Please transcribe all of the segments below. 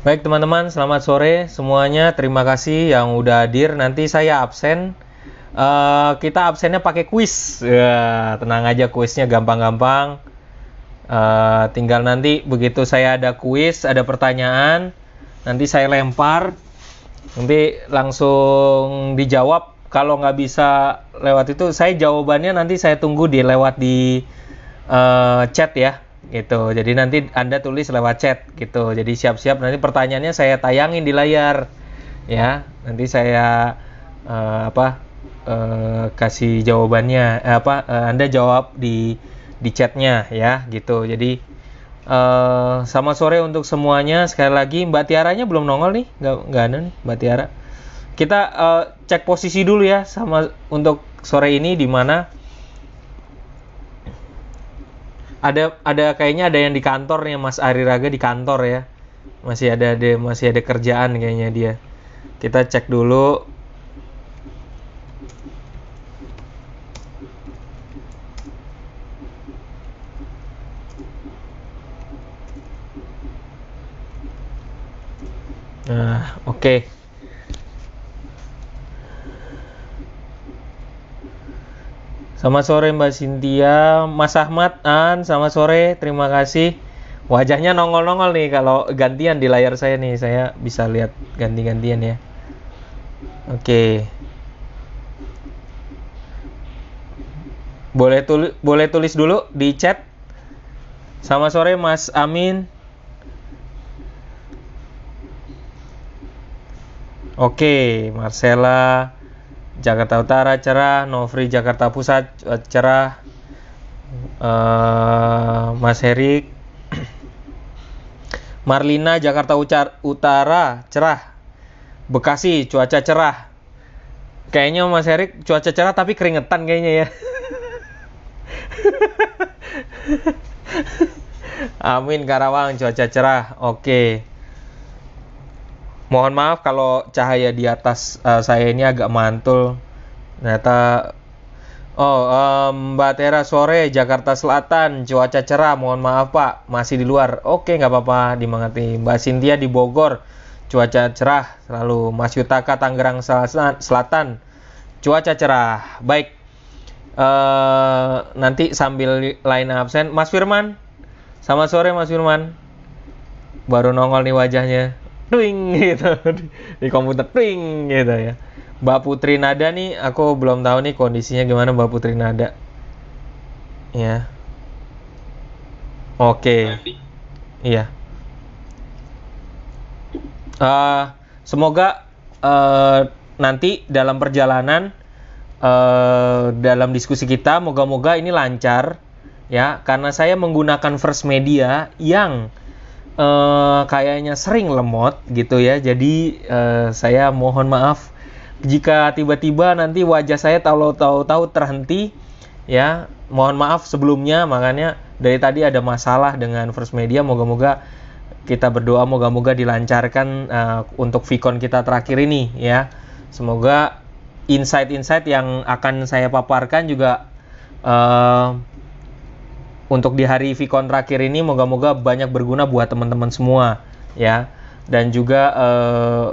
Baik teman-teman, selamat sore semuanya. Terima kasih yang udah hadir. Nanti saya absen. Uh, kita absennya pakai kuis. Ya, tenang aja kuisnya gampang-gampang. Uh, tinggal nanti begitu saya ada kuis, ada pertanyaan, nanti saya lempar, nanti langsung dijawab. Kalau nggak bisa lewat itu, saya jawabannya nanti saya tunggu di lewat di uh, chat ya gitu. Jadi nanti Anda tulis lewat chat gitu. Jadi siap-siap nanti pertanyaannya saya tayangin di layar ya. Nanti saya uh, apa uh, kasih jawabannya eh, apa uh, Anda jawab di di chatnya ya gitu. Jadi uh, sama sore untuk semuanya. Sekali lagi Mbak Tiaranya belum nongol nih, nggak nggak ada nih Mbak Tiara. Kita uh, cek posisi dulu ya sama untuk sore ini di mana ada ada kayaknya ada yang di kantor nih Mas Ari Raga di kantor ya. Masih ada ada masih ada kerjaan kayaknya dia. Kita cek dulu. Nah oke. okay. Selamat sore Mbak Cynthia, Mas Ahmad, An, selamat sore, terima kasih. Wajahnya nongol-nongol nih kalau gantian di layar saya nih, saya bisa lihat ganti-gantian ya. Oke. Boleh tulis boleh tulis dulu di chat. Selamat sore Mas Amin. Oke, Marcella. Jakarta Utara cerah, Novri Jakarta Pusat eh, cerah, uh, Mas Herik, Marlina Jakarta Utara cerah, Bekasi cuaca cerah. Kayaknya Mas Herik cuaca cerah tapi keringetan kayaknya ya. Amin Karawang cuaca cerah. Oke. Okay. Mohon maaf kalau cahaya di atas uh, saya ini agak mantul. Ternyata Oh, um, Mbak Tera sore Jakarta Selatan cuaca cerah. Mohon maaf Pak, masih di luar. Oke, nggak apa-apa, dimengerti. Mbak Cynthia di Bogor cuaca cerah. Lalu Mas Yutaka Tangerang Selatan cuaca cerah. Baik. Uh, nanti sambil lain absen, Mas Firman. Selamat sore Mas Firman. Baru nongol nih wajahnya twing gitu. Di komputer twing gitu ya. Mbak Putri Nada nih aku belum tahu nih kondisinya gimana Mbak Putri Nada. Ya. Oke. Okay. iya. Uh, semoga uh, nanti dalam perjalanan uh, dalam diskusi kita moga-moga ini lancar ya. Karena saya menggunakan first media yang uh, kayaknya sering lemot gitu ya. Jadi uh, saya mohon maaf jika tiba-tiba nanti wajah saya tahu-tahu terhenti ya. Mohon maaf sebelumnya makanya dari tadi ada masalah dengan First Media moga-moga kita berdoa moga-moga dilancarkan uh, untuk Vicon kita terakhir ini ya. Semoga insight-insight yang akan saya paparkan juga uh, untuk di hari Vicon terakhir ini moga-moga banyak berguna buat teman-teman semua ya. Dan juga uh,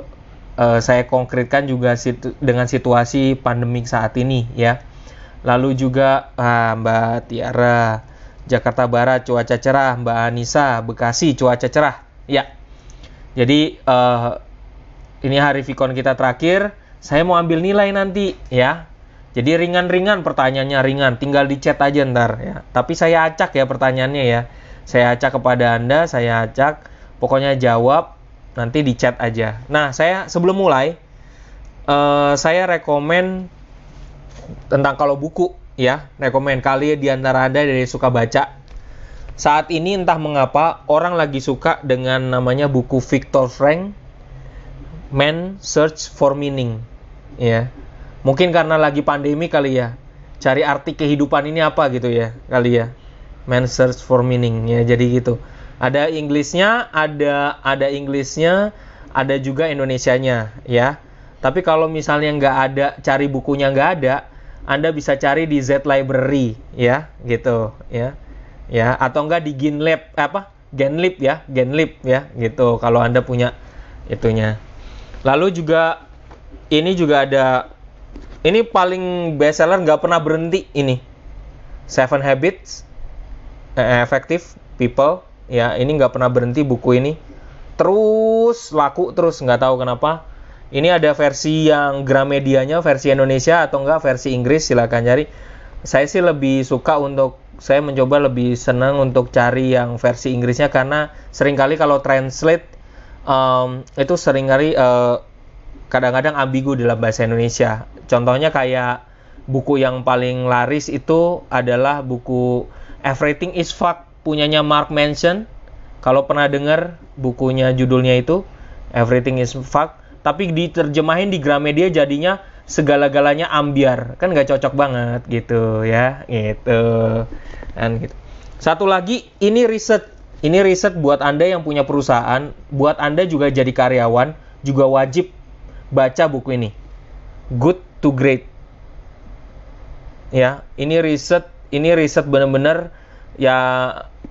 uh, saya konkretkan juga situ, dengan situasi pandemik saat ini ya. Lalu juga uh, Mbak Tiara Jakarta Barat cuaca cerah. Mbak Anissa Bekasi cuaca cerah ya. Jadi uh, ini hari Vicon kita terakhir. Saya mau ambil nilai nanti ya jadi ringan-ringan pertanyaannya ringan, tinggal di chat aja ntar ya. Tapi saya acak ya pertanyaannya ya. Saya acak kepada Anda, saya acak. Pokoknya jawab, nanti di chat aja. Nah, saya sebelum mulai, uh, saya rekomen tentang kalau buku ya, rekomen kali di antara Anda dari suka baca. Saat ini entah mengapa orang lagi suka dengan namanya buku Viktor Frank, Man Search for Meaning. Ya, Mungkin karena lagi pandemi kali ya. Cari arti kehidupan ini apa gitu ya kali ya. Man search for meaning ya jadi gitu. Ada Inggrisnya, ada ada Inggrisnya, ada juga Indonesianya ya. Tapi kalau misalnya nggak ada, cari bukunya nggak ada, Anda bisa cari di Z Library ya, gitu ya, ya. Atau nggak di GinLab apa? Genlib ya, Genlib ya, gitu. Kalau Anda punya itunya. Lalu juga ini juga ada ini paling bestseller nggak pernah berhenti ini. Seven Habits eh, Effective People ya, ini nggak pernah berhenti buku ini. Terus laku terus nggak tahu kenapa. Ini ada versi yang Gramedianya, versi Indonesia atau enggak versi Inggris silakan cari. Saya sih lebih suka untuk saya mencoba lebih senang untuk cari yang versi Inggrisnya karena sering kali kalau translate um, itu sering kali uh, kadang-kadang ambigu dalam bahasa Indonesia. Contohnya kayak buku yang paling laris itu adalah buku Everything is Fuck punyanya Mark Manson. Kalau pernah dengar bukunya judulnya itu Everything is Fuck, tapi diterjemahin di Gramedia jadinya segala-galanya ambiar. Kan nggak cocok banget gitu ya gitu. Kan gitu. Satu lagi ini riset. Ini riset buat anda yang punya perusahaan buat anda juga jadi karyawan juga wajib baca buku ini. Good to great ya ini riset ini riset bener-bener ya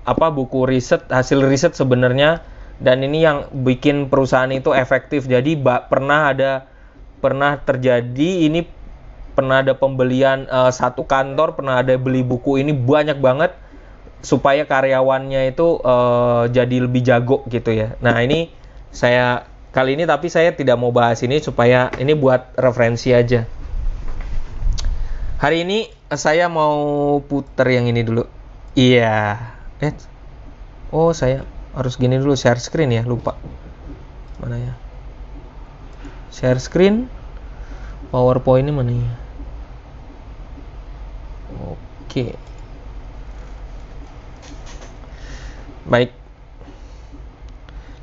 apa buku riset hasil riset sebenarnya dan ini yang bikin perusahaan itu efektif jadi pernah ada pernah terjadi ini pernah ada pembelian uh, satu kantor pernah ada beli buku ini banyak banget supaya karyawannya itu uh, jadi lebih jago gitu ya. Nah ini saya kali ini tapi saya tidak mau bahas ini supaya ini buat referensi aja. Hari ini saya mau puter yang ini dulu. Iya. Eh. Oh saya harus gini dulu share screen ya lupa. Mana ya? Share screen. PowerPoint ini mana ya? Oke. Baik.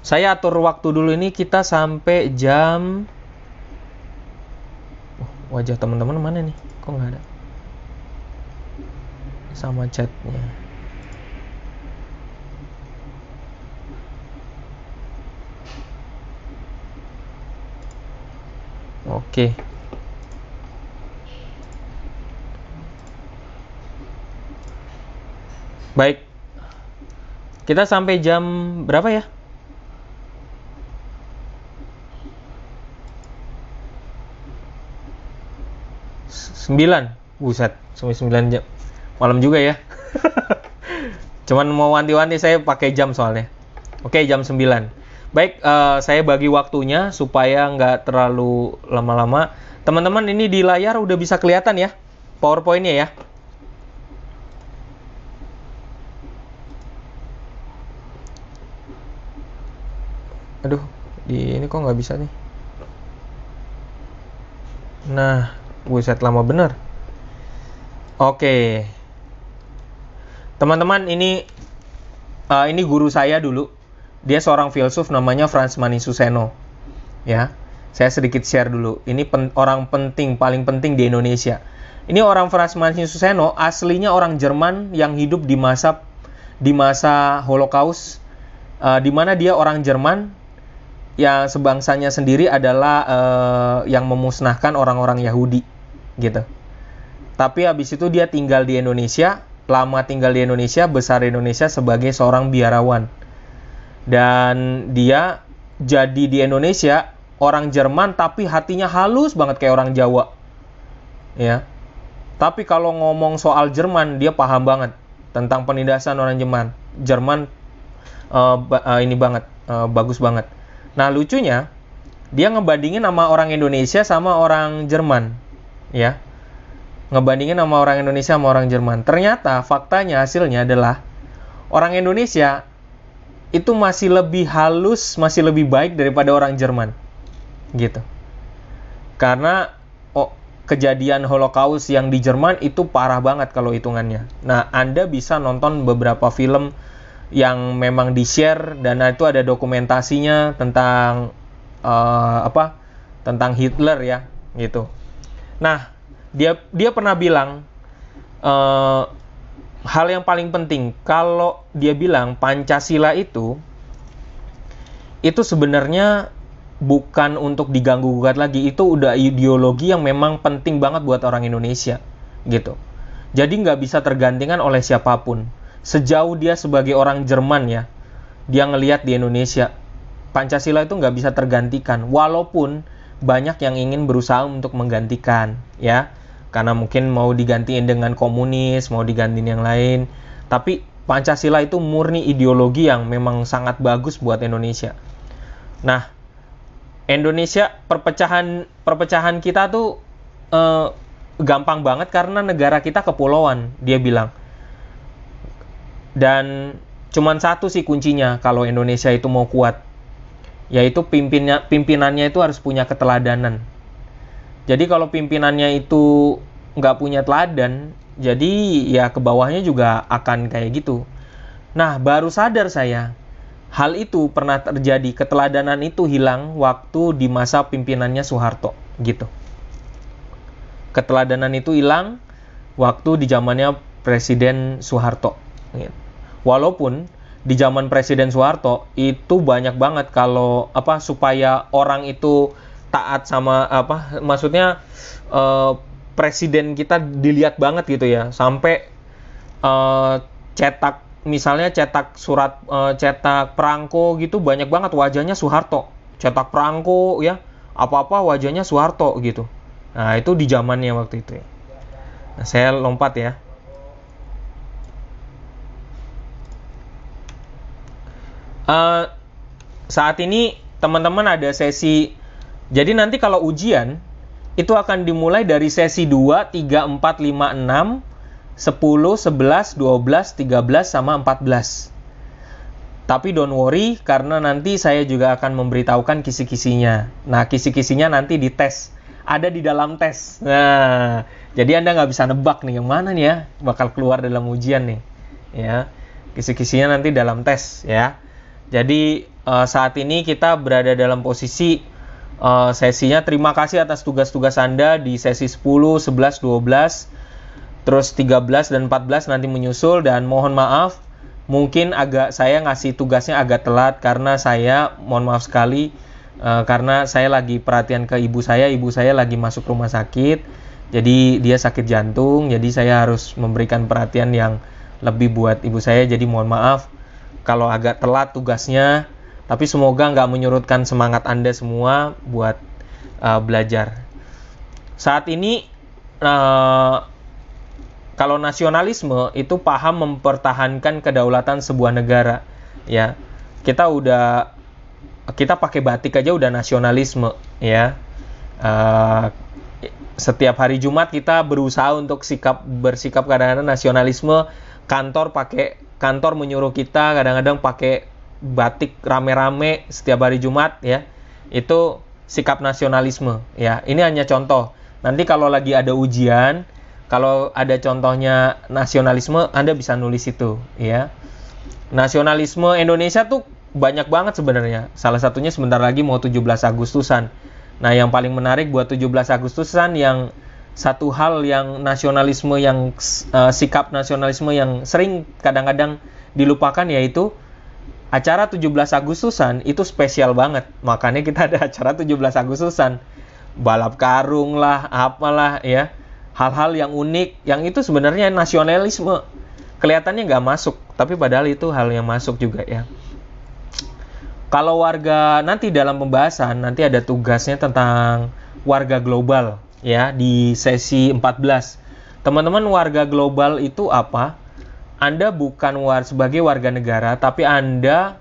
Saya atur waktu dulu ini kita sampai jam oh, wajah teman-teman mana nih? Kok nggak ada? Sama chatnya. Oke. Baik. Kita sampai jam berapa ya? Sembilan. Buset, sampai sembilan jam. Malam juga ya. Cuman mau wanti-wanti saya pakai jam soalnya. Oke, jam sembilan. Baik, uh, saya bagi waktunya supaya nggak terlalu lama-lama. Teman-teman, ini di layar udah bisa kelihatan ya PowerPoint-nya ya. aduh di ini kok nggak bisa nih nah buset lama bener. Oke. Teman-teman ini uh, ini guru saya dulu. Dia seorang filsuf namanya Franz Manisusseno ya saya sedikit share dulu. Ini pen, orang penting paling penting di Indonesia. Ini orang Franz Manisusseno aslinya orang Jerman yang hidup di masa di masa Holocaust. Uh, di mana dia orang Jerman yang sebangsanya sendiri adalah uh, yang memusnahkan orang-orang Yahudi gitu. Tapi habis itu dia tinggal di Indonesia, lama tinggal di Indonesia, besar di Indonesia sebagai seorang biarawan. Dan dia jadi di Indonesia orang Jerman tapi hatinya halus banget kayak orang Jawa. Ya. Tapi kalau ngomong soal Jerman, dia paham banget tentang penindasan orang Jerman. Jerman uh, uh, ini banget, uh, bagus banget Nah, lucunya dia ngebandingin sama orang Indonesia sama orang Jerman, ya. Ngebandingin sama orang Indonesia sama orang Jerman. Ternyata faktanya hasilnya adalah orang Indonesia itu masih lebih halus, masih lebih baik daripada orang Jerman. Gitu. Karena oh, kejadian Holocaust yang di Jerman itu parah banget kalau hitungannya. Nah, Anda bisa nonton beberapa film yang memang di-share dan itu ada dokumentasinya tentang uh, apa? tentang Hitler ya, gitu. Nah, dia dia pernah bilang uh, hal yang paling penting kalau dia bilang Pancasila itu itu sebenarnya bukan untuk diganggu gugat lagi. Itu udah ideologi yang memang penting banget buat orang Indonesia gitu. Jadi nggak bisa tergantikan oleh siapa pun. Sejauh dia sebagai orang Jerman ya dia ngelihat di Indonesia Pancasila itu nggak bisa tergantikan. Walaupun banyak yang ingin berusaha untuk menggantikan ya. Karena mungkin mau digantiin dengan komunis mau digantiin yang lain. Tapi Pancasila itu murni ideologi yang memang sangat bagus buat Indonesia. Nah Indonesia perpecahan perpecahan kita tuh eh, gampang banget karena negara kita kepulauan dia bilang. Dan cuman satu sih kuncinya kalau Indonesia itu mau kuat yaitu pimpinnya pimpinannya itu harus punya keteladanan. Jadi kalau pimpinannya itu nggak punya teladan jadi ya ke bawahnya juga akan kayak gitu. Nah baru sadar saya hal itu pernah terjadi. Keteladanan itu hilang waktu di masa pimpinannya Soeharto gitu. Keteladanan itu hilang waktu di zamannya Presiden Soeharto gitu. Walaupun di zaman Presiden Soeharto itu banyak banget kalau apa supaya orang itu taat sama apa maksudnya eh, presiden kita dilihat banget gitu ya. Sampai eh, cetak misalnya cetak surat eh, cetak perangko gitu banyak banget wajahnya Soeharto. Cetak perangko ya apa-apa wajahnya Soeharto gitu. Nah itu di zamannya waktu itu ya. Nah, saya lompat ya uh, saat ini teman-teman ada sesi jadi nanti kalau ujian itu akan dimulai dari sesi 2, 3, 4, 5, 6, 10, 11, 12, 13 sama 14. Tapi don't worry karena nanti saya juga akan memberitahukan kisi-kisinya. Nah, kisi-kisinya nanti dites. Ada di dalam tes. Nah, jadi Anda nggak bisa nebak nih yang mana nih ya bakal keluar dalam ujian nih. Ya, kisi-kisinya nanti dalam tes ya. Jadi uh, saat ini kita berada dalam posisi uh, sesinya terima kasih atas tugas-tugas Anda di sesi 10, 11, 12, terus 13 dan 14 nanti menyusul dan mohon maaf mungkin agak saya ngasih tugasnya agak telat karena saya mohon maaf sekali uh, karena saya lagi perhatian ke ibu saya, ibu saya lagi masuk rumah sakit. Jadi dia sakit jantung, jadi saya harus memberikan perhatian yang lebih buat ibu saya. Jadi mohon maaf kalau agak telat tugasnya, tapi semoga nggak menyurutkan semangat Anda semua buat uh, belajar. Saat ini uh, kalau nasionalisme itu paham mempertahankan kedaulatan sebuah negara, ya. Kita udah kita pakai batik aja udah nasionalisme, ya. Uh, setiap hari Jumat kita berusaha untuk sikap bersikap kadang-kadang nasionalisme kantor pakai kantor menyuruh kita kadang-kadang pakai batik rame-rame setiap hari Jumat ya. Itu sikap nasionalisme ya. Ini hanya contoh. Nanti kalau lagi ada ujian kalau ada contohnya nasionalisme Anda bisa nulis itu ya. Nasionalisme Indonesia tuh banyak banget sebenarnya. Salah satunya sebentar lagi mau 17 Agustusan. Nah yang paling menarik buat 17 Agustusan yang satu hal yang nasionalisme yang uh, sikap nasionalisme yang sering kadang-kadang dilupakan yaitu acara 17 Agustusan itu spesial banget. Makanya kita ada acara 17 Agustusan. Balap karung lah, apalah ya. Hal-hal yang unik yang itu sebenarnya nasionalisme. Kelihatannya nggak masuk, tapi padahal itu hal yang masuk juga ya. Kalau warga nanti dalam pembahasan nanti ada tugasnya tentang warga global ya di sesi 14. Teman-teman warga global itu apa? Anda bukan war sebagai warga negara, tapi Anda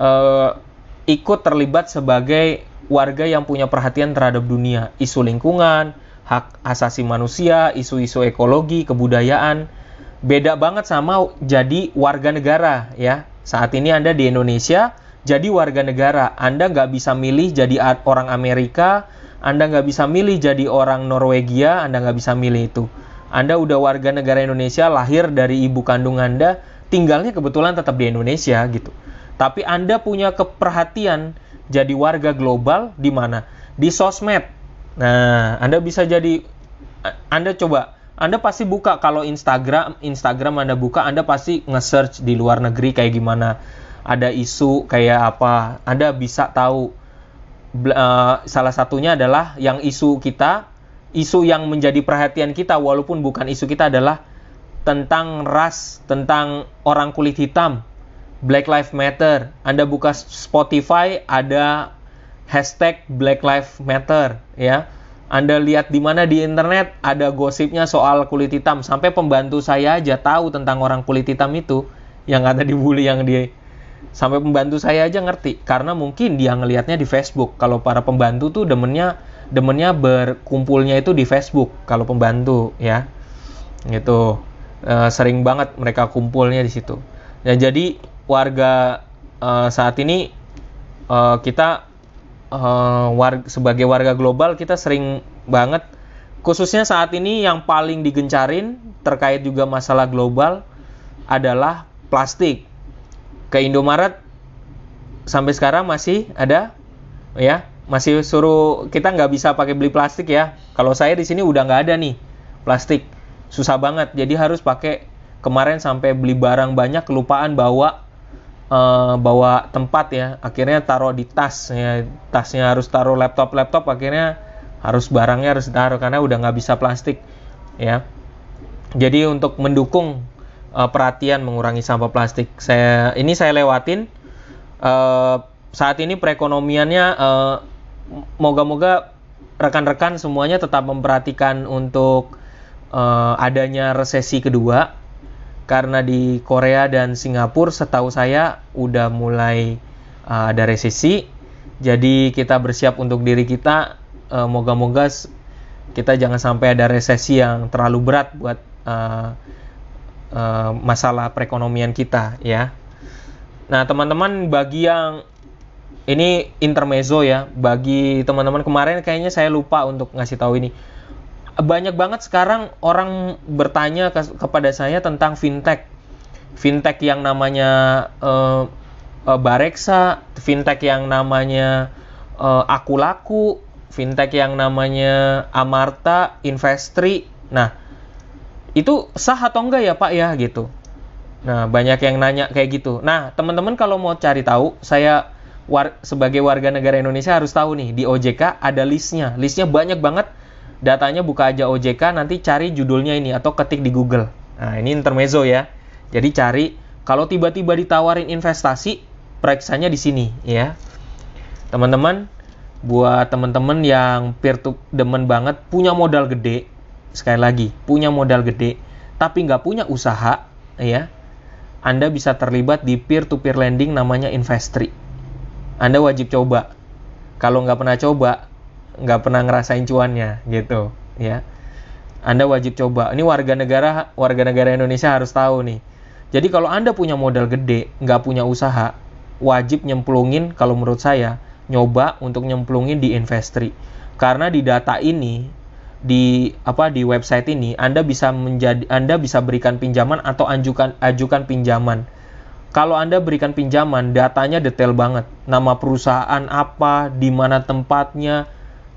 uh, ikut terlibat sebagai warga yang punya perhatian terhadap dunia, isu lingkungan, hak asasi manusia, isu-isu ekologi, kebudayaan. Beda banget sama jadi warga negara ya. Saat ini Anda di Indonesia jadi warga negara. Anda nggak bisa milih jadi orang Amerika, anda nggak bisa milih jadi orang Norwegia, Anda nggak bisa milih itu. Anda udah warga negara Indonesia, lahir dari ibu kandung Anda, tinggalnya kebetulan tetap di Indonesia gitu. Tapi Anda punya keperhatian jadi warga global di mana? Di sosmed. Nah, Anda bisa jadi Anda coba anda pasti buka kalau Instagram, Instagram Anda buka, Anda pasti nge-search di luar negeri kayak gimana. Ada isu kayak apa, Anda bisa tahu uh, salah satunya adalah yang isu kita, isu yang menjadi perhatian kita walaupun bukan isu kita adalah tentang ras, tentang orang kulit hitam. Black Lives Matter. Anda buka Spotify ada hashtag Black Lives Matter ya. Anda lihat di mana di internet ada gosipnya soal kulit hitam sampai pembantu saya aja tahu tentang orang kulit hitam itu yang ada dibully yang dia sampai pembantu saya aja ngerti karena mungkin dia ngelihatnya di Facebook. Kalau para pembantu tuh demennya demennya berkumpulnya itu di Facebook kalau pembantu ya. Gitu. E, sering banget mereka kumpulnya di situ. Dan jadi warga e, saat ini e, kita uh, warga, sebagai warga global kita sering banget khususnya saat ini yang paling digencarin terkait juga masalah global adalah plastik. Ke Indomaret sampai sekarang masih ada ya, masih suruh kita nggak bisa pakai beli plastik ya. Kalau saya di sini udah nggak ada nih plastik. Susah banget. Jadi harus pakai kemarin sampai beli barang banyak kelupaan bawa uh, bawa tempat ya akhirnya taruh di tas ya tasnya harus taruh laptop laptop akhirnya harus barangnya harus taruh karena udah nggak bisa plastik ya jadi untuk mendukung uh, perhatian mengurangi sampah plastik saya ini saya lewatin uh, saat ini perekonomiannya uh, moga-moga rekan-rekan semuanya tetap memperhatikan untuk uh, adanya resesi kedua karena di Korea dan Singapura setahu saya udah mulai uh, ada resesi. Jadi kita bersiap untuk diri kita. Uh, moga-moga kita jangan sampai ada resesi yang terlalu berat buat uh, uh, masalah perekonomian kita ya. Nah teman-teman bagi yang ini intermezzo ya, bagi teman-teman kemarin kayaknya saya lupa untuk ngasih tahu ini banyak banget sekarang orang bertanya ke, kepada saya tentang fintech. Fintech yang namanya uh, uh, Bareksa, fintech yang namanya uh, Aku Laku, fintech yang namanya Amarta, Investri. Nah, itu sah atau enggak ya Pak ya gitu. Nah, banyak yang nanya kayak gitu. Nah, teman-teman kalau mau cari tahu, saya war sebagai warga negara Indonesia harus tahu nih, di OJK ada listnya. Listnya banyak banget datanya buka aja OJK nanti cari judulnya ini atau ketik di Google. Nah, ini intermezzo ya. Jadi cari kalau tiba-tiba ditawarin investasi, periksanya di sini ya. Teman-teman, buat teman-teman yang peer to demen banget punya modal gede, sekali lagi, punya modal gede tapi nggak punya usaha ya. Anda bisa terlibat di peer-to-peer lending namanya Investri. Anda wajib coba. Kalau nggak pernah coba, nggak pernah ngerasain cuannya gitu ya anda wajib coba ini warga negara warga negara Indonesia harus tahu nih jadi kalau anda punya modal gede nggak punya usaha wajib nyemplungin kalau menurut saya nyoba untuk nyemplungin di investri karena di data ini di apa di website ini Anda bisa menjadi Anda bisa berikan pinjaman atau ajukan ajukan pinjaman. Kalau Anda berikan pinjaman, datanya detail banget. Nama perusahaan apa, di mana tempatnya,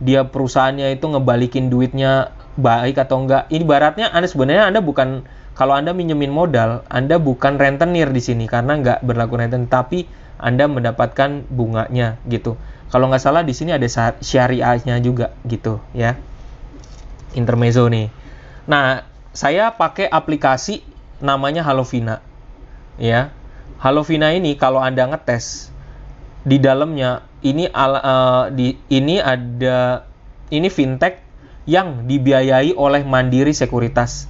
dia perusahaannya itu ngebalikin duitnya baik atau enggak. Ini baratnya Anda sebenarnya Anda bukan kalau Anda minjemin modal, Anda bukan rentenir di sini karena nggak berlaku renten, tapi Anda mendapatkan bunganya gitu. Kalau nggak salah di sini ada syariahnya juga gitu ya. Intermezzo nih. Nah, saya pakai aplikasi namanya Halovina. Ya. Halovina ini kalau Anda ngetes di dalamnya ini al, uh, di ini ada ini fintech yang dibiayai oleh Mandiri Sekuritas.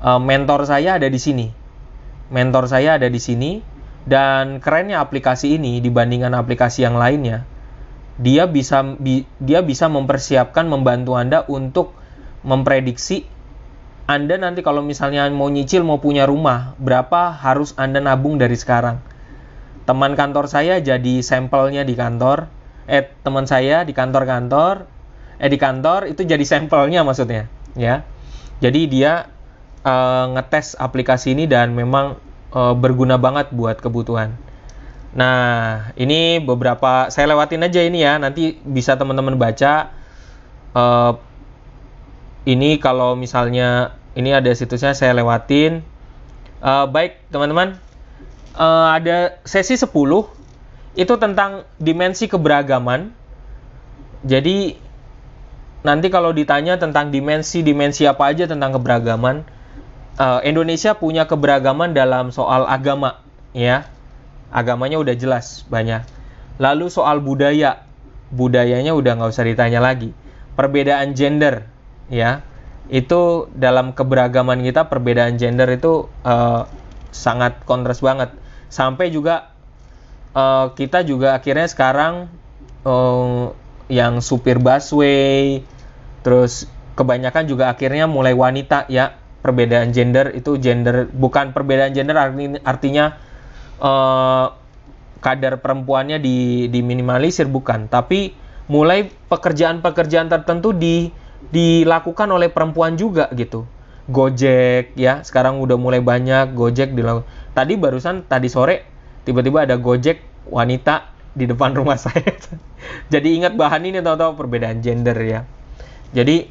Uh, mentor saya ada di sini. Mentor saya ada di sini dan kerennya aplikasi ini dibandingkan aplikasi yang lainnya. Dia bisa bi, dia bisa mempersiapkan membantu Anda untuk memprediksi Anda nanti kalau misalnya mau nyicil mau punya rumah, berapa harus Anda nabung dari sekarang? Teman kantor saya jadi sampelnya di kantor eh teman saya di kantor-kantor eh di kantor itu jadi sampelnya maksudnya ya. Jadi dia uh, ngetes aplikasi ini dan memang uh, berguna banget buat kebutuhan. Nah ini beberapa saya lewatin aja ini ya nanti bisa teman-teman baca uh, ini kalau misalnya ini ada situsnya saya lewatin uh, baik teman-teman uh, ada sesi 10 itu tentang dimensi keberagaman. Jadi nanti kalau ditanya tentang dimensi-dimensi apa aja tentang keberagaman, uh, Indonesia punya keberagaman dalam soal agama, ya. agamanya udah jelas banyak. Lalu soal budaya, budayanya udah nggak usah ditanya lagi. Perbedaan gender, ya, itu dalam keberagaman kita perbedaan gender itu uh, sangat kontras banget. Sampai juga uh, kita juga akhirnya sekarang uh, yang supir busway, terus kebanyakan juga akhirnya mulai wanita ya perbedaan gender itu gender bukan perbedaan gender artinya uh, kadar perempuannya di diminimalisir bukan tapi mulai pekerjaan-pekerjaan tertentu di dilakukan oleh perempuan juga gitu Gojek ya sekarang udah mulai banyak Gojek dilakukan tadi barusan tadi sore tiba-tiba ada Gojek wanita di depan rumah saya jadi ingat bahan ini tahu-tahu perbedaan gender ya jadi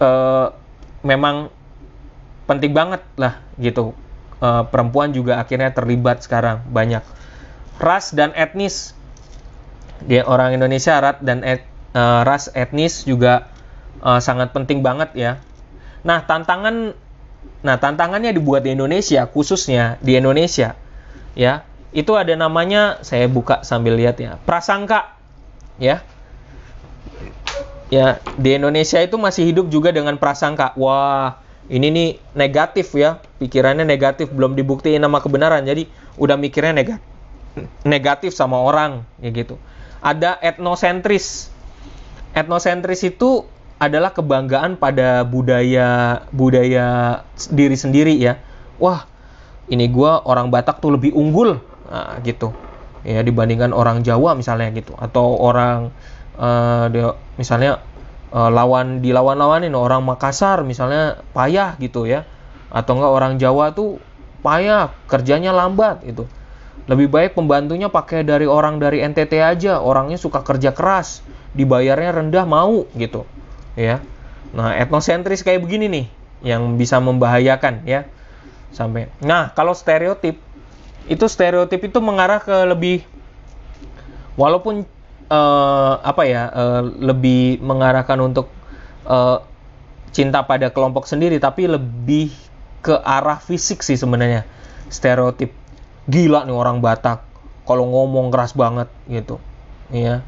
uh, memang penting banget lah gitu. Uh, perempuan juga akhirnya terlibat sekarang banyak. Ras dan etnis. Dia orang Indonesia ras dan et, uh, ras etnis juga uh, sangat penting banget ya. Nah, tantangan nah tantangannya dibuat di Indonesia khususnya di Indonesia ya. Itu ada namanya saya buka sambil lihat ya. Prasangka ya ya di Indonesia itu masih hidup juga dengan prasangka wah ini nih negatif ya pikirannya negatif belum dibuktiin nama kebenaran jadi udah mikirnya negatif negatif sama orang ya gitu ada etnosentris etnosentris itu adalah kebanggaan pada budaya budaya diri sendiri ya. Wah ini gue orang Batak tuh lebih unggul nah, gitu. Ya dibandingkan orang Jawa misalnya gitu. Atau orang uh, dia misalnya uh, lawan dilawan-lawanin. Orang Makassar misalnya payah gitu ya. Atau enggak orang Jawa tuh payah kerjanya lambat gitu. Lebih baik pembantunya pakai dari orang dari NTT aja. Orangnya suka kerja keras dibayarnya rendah mau gitu ya. Nah etnosentris kayak begini nih yang bisa membahayakan ya. Sampai nah kalau stereotip itu stereotip itu mengarah ke lebih walaupun uh, apa ya uh, lebih mengarahkan untuk uh, cinta pada kelompok sendiri tapi lebih ke arah fisik sih sebenarnya stereotip. Gila nih orang Batak kalau ngomong keras banget gitu. Ya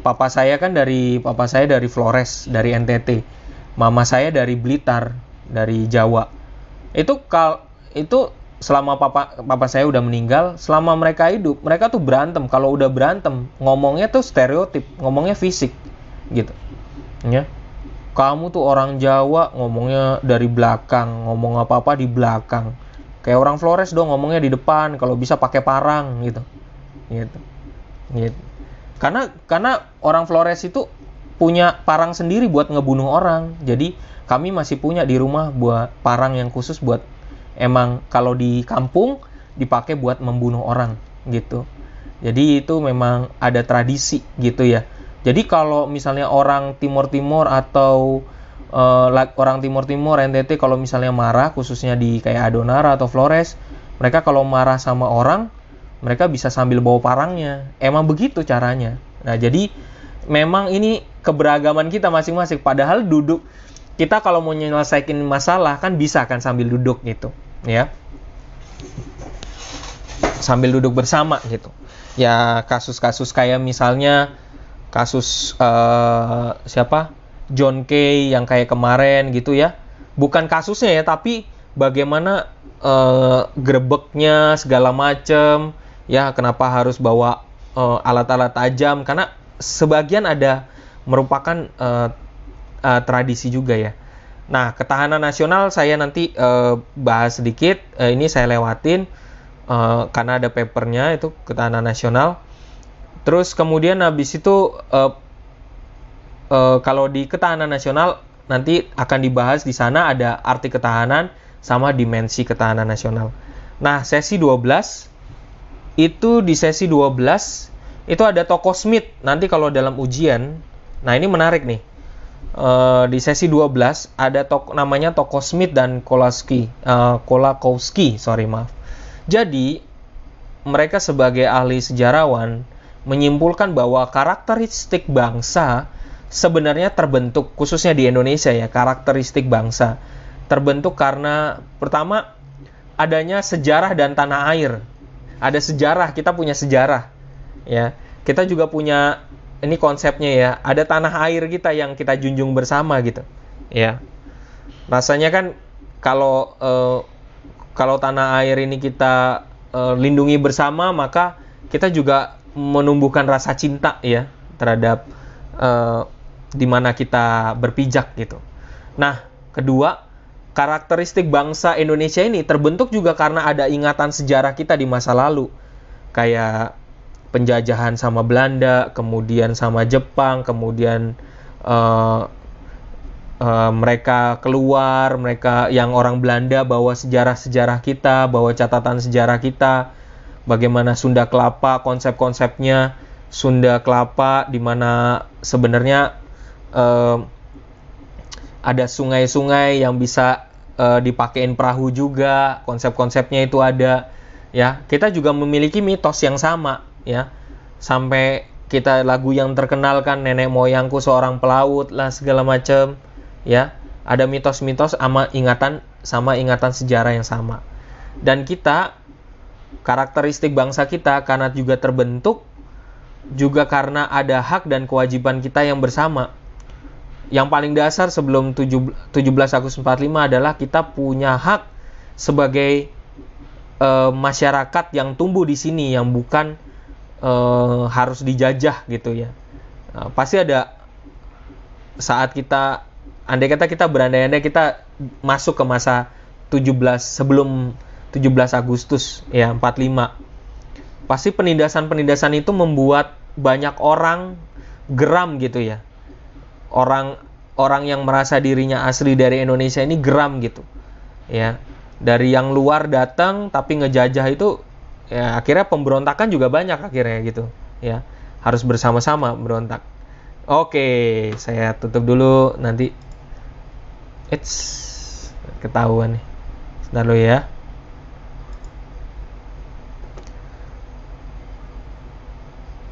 papa saya kan dari papa saya dari Flores dari NTT mama saya dari Blitar dari Jawa itu kal itu selama papa papa saya udah meninggal, selama mereka hidup, mereka tuh berantem. Kalau udah berantem, ngomongnya tuh stereotip, ngomongnya fisik, gitu. Ya. Kamu tuh orang Jawa ngomongnya dari belakang, ngomong apa-apa di belakang. Kayak orang Flores dong ngomongnya di depan, kalau bisa pakai parang gitu. Gitu. Gitu. Karena karena orang Flores itu punya parang sendiri buat ngebunuh orang. Jadi kami masih punya di rumah buat parang yang khusus buat emang kalau di kampung dipakai buat membunuh orang gitu. Jadi itu memang ada tradisi gitu ya. Jadi kalau misalnya orang Timur Timur atau uh, orang Timur Timur NTT kalau misalnya marah khususnya di kayak Adonara atau Flores, mereka kalau marah sama orang, mereka bisa sambil bawa parangnya. Emang begitu caranya. Nah, jadi memang ini keberagaman kita masing-masing. Padahal duduk kita kalau mau menyelesaikan masalah kan bisa kan sambil duduk gitu ya. Sambil duduk bersama gitu. Ya kasus-kasus kayak misalnya kasus uh, siapa? John Kay yang kayak kemarin gitu ya. Bukan kasusnya ya tapi bagaimana uh, grebeknya segala macem ya kenapa harus bawa uh, alat-alat tajam karena sebagian ada merupakan uh, uh, tradisi juga ya Nah, ketahanan nasional saya nanti uh, bahas sedikit. Uh, ini saya lewatin uh, karena ada papernya itu ketahanan nasional. Terus kemudian habis itu uh, uh, kalau di ketahanan nasional nanti akan dibahas di sana ada arti ketahanan sama dimensi ketahanan nasional. Nah, sesi 12 itu di sesi 12 itu ada toko Smith. Nanti kalau dalam ujian, nah ini menarik nih uh, di sesi 12 ada tok namanya toko Smith dan Kolaski, uh, Kolakowski, sorry maaf. Jadi mereka sebagai ahli sejarawan menyimpulkan bahwa karakteristik bangsa sebenarnya terbentuk khususnya di Indonesia ya karakteristik bangsa terbentuk karena pertama adanya sejarah dan tanah air ada sejarah kita punya sejarah ya. Kita juga punya ini konsepnya ya ada tanah air kita yang kita junjung bersama gitu ya. Rasanya kan kalau eh, kalau tanah air ini kita eh, lindungi bersama maka kita juga menumbuhkan rasa cinta ya terhadap eh, di mana kita berpijak gitu. Nah kedua karakteristik bangsa Indonesia ini terbentuk juga karena ada ingatan sejarah kita di masa lalu. Kayak penjajahan sama Belanda, kemudian sama Jepang, kemudian uh, uh, mereka keluar, mereka yang orang Belanda bawa sejarah-sejarah kita, bawa catatan sejarah kita, bagaimana Sunda Kelapa, konsep-konsepnya Sunda Kelapa, di mana sebenarnya uh, ada sungai-sungai yang bisa uh, dipakein perahu juga, konsep-konsepnya itu ada, ya. Kita juga memiliki mitos yang sama ya. Sampai kita lagu yang terkenal kan nenek moyangku seorang pelaut lah segala macam ya. Ada mitos-mitos sama ingatan sama ingatan sejarah yang sama. Dan kita karakteristik bangsa kita karena juga terbentuk juga karena ada hak dan kewajiban kita yang bersama yang paling dasar sebelum 17 Agustus 45 adalah kita punya hak sebagai e, masyarakat yang tumbuh di sini yang bukan uh, harus dijajah gitu ya. Nah, pasti ada saat kita andai kata kita berandai-andai kita masuk ke masa 17 sebelum 17 Agustus ya 45. Pasti penindasan-penindasan itu membuat banyak orang geram gitu ya. Orang orang yang merasa dirinya asli dari Indonesia ini geram gitu. Ya. Dari yang luar datang tapi ngejajah itu ya akhirnya pemberontakan juga banyak akhirnya gitu. Ya harus bersama-sama berontak. Oke saya tutup dulu. Nanti it's ketahuan nih. Sebentar ya.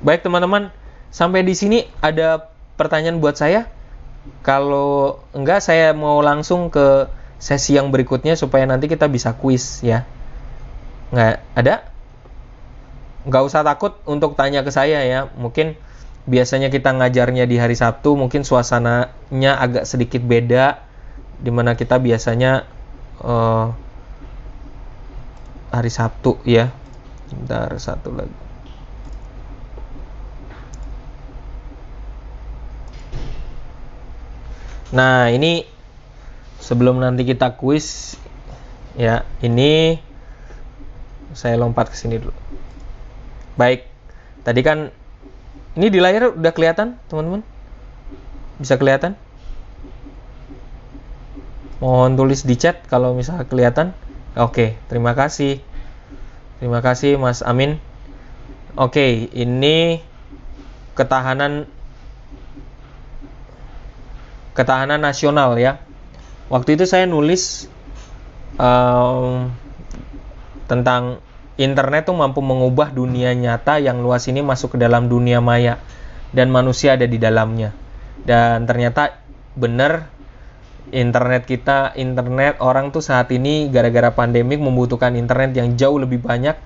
Baik teman-teman. Sampai di sini ada pertanyaan buat saya kalau enggak saya mau langsung ke sesi yang berikutnya supaya nanti kita bisa kuis ya nggak ada nggak usah takut untuk tanya ke saya ya. Mungkin biasanya kita ngajarnya di hari Sabtu, mungkin suasananya agak sedikit beda, di mana kita biasanya uh, hari Sabtu ya. Bentar satu lagi. Nah ini sebelum nanti kita kuis ya ini saya lompat ke sini dulu. Baik, tadi kan ini di layar udah kelihatan, teman-teman? Bisa kelihatan? Mohon tulis di chat kalau misalnya kelihatan. Oke, terima kasih. Terima kasih Mas Amin. Oke, ini ketahanan ketahanan nasional ya. Waktu itu saya nulis um, tentang internet tuh mampu mengubah dunia nyata yang luas ini masuk ke dalam dunia maya dan manusia ada di dalamnya. Dan ternyata benar internet kita, internet orang tuh saat ini gara-gara pandemik membutuhkan internet yang jauh lebih banyak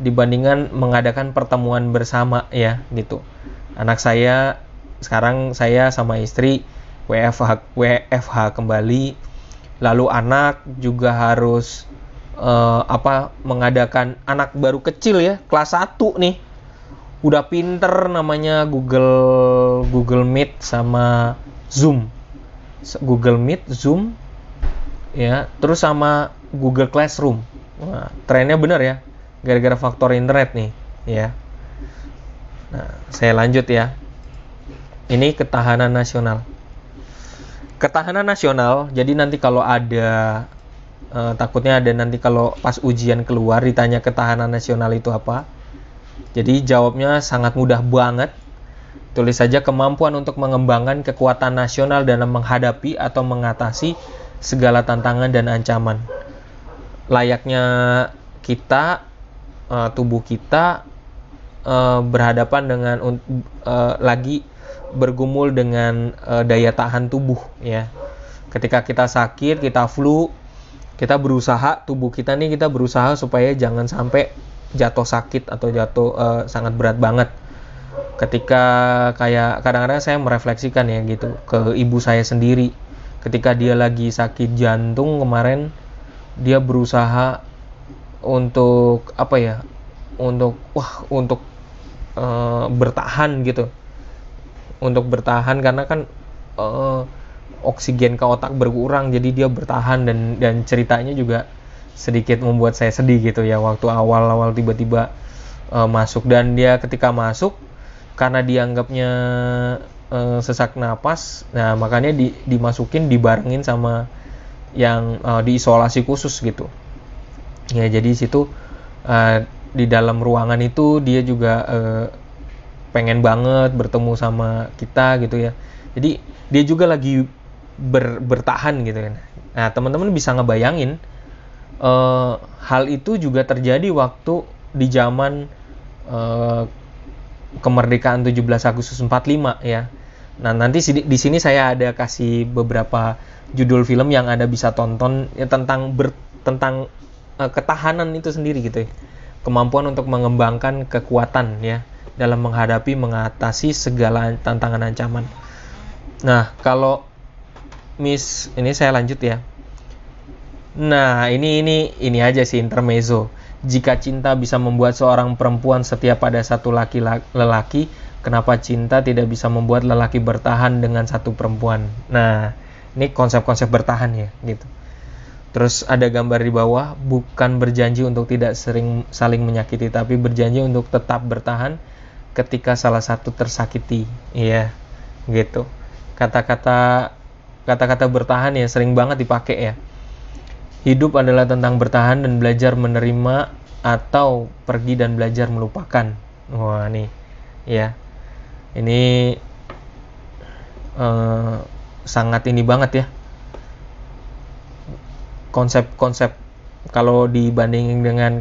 dibandingkan mengadakan pertemuan bersama ya gitu. Anak saya sekarang saya sama istri WFH WFH kembali. Lalu anak juga harus uh, apa mengadakan anak baru kecil ya kelas 1 nih. Udah pinter namanya Google Google Meet sama Zoom. Google Meet Zoom ya terus sama Google Classroom. Nah, trennya benar ya gara-gara faktor internet nih ya. Nah saya lanjut ya. Ini ketahanan nasional ketahanan nasional jadi nanti kalau ada uh, takutnya ada nanti kalau pas ujian keluar ditanya ketahanan nasional itu apa. Jadi jawabnya sangat mudah banget. Tulis saja kemampuan untuk mengembangkan kekuatan nasional dalam menghadapi atau mengatasi segala tantangan dan ancaman. Layaknya kita, uh, tubuh kita uh, berhadapan dengan uh, lagi bergumul dengan uh, daya tahan tubuh ya. Ketika kita sakit, kita flu, kita berusaha tubuh kita nih kita berusaha supaya jangan sampai jatuh sakit atau jatuh uh, sangat berat banget. Ketika kayak kadang-kadang saya merefleksikan ya gitu ke ibu saya sendiri. Ketika dia lagi sakit jantung kemarin dia berusaha untuk apa ya untuk wah untuk uh, bertahan gitu untuk bertahan karena kan uh, oksigen ke otak berkurang jadi dia bertahan dan dan ceritanya juga sedikit membuat saya sedih gitu ya waktu awal-awal tiba-tiba uh, masuk. Dan dia ketika masuk karena dianggapnya uh, sesak napas nah makanya di, dimasukin dibarengin sama yang uh, diisolasi khusus gitu. Ya jadi situ uh, di dalam ruangan itu dia juga uh, pengen banget bertemu sama kita gitu ya. Jadi dia juga lagi ber, bertahan gitu kan. Nah teman-teman bisa ngebayangin uh, hal itu juga terjadi waktu di zaman uh, kemerdekaan 17 Agustus 45 ya. Nah nanti di sini saya ada kasih beberapa judul film yang anda bisa tonton ya, tentang ber, tentang uh, ketahanan itu sendiri gitu ya. Kemampuan untuk mengembangkan kekuatan ya dalam menghadapi mengatasi segala tantangan ancaman. Nah, kalau Miss ini saya lanjut ya. Nah, ini ini ini aja sih intermezzo. Jika cinta bisa membuat seorang perempuan setia pada satu laki lelaki, kenapa cinta tidak bisa membuat lelaki bertahan dengan satu perempuan? Nah, ini konsep-konsep bertahan ya, gitu. Terus ada gambar di bawah, bukan berjanji untuk tidak sering saling menyakiti, tapi berjanji untuk tetap bertahan ketika salah satu tersakiti. Iya, gitu. Kata-kata kata-kata bertahan ya sering banget dipakai ya. Hidup adalah tentang bertahan dan belajar menerima atau pergi dan belajar melupakan. Wah, nih. Ya. Ini uh, sangat ini banget ya konsep-konsep kalau dibandingin dengan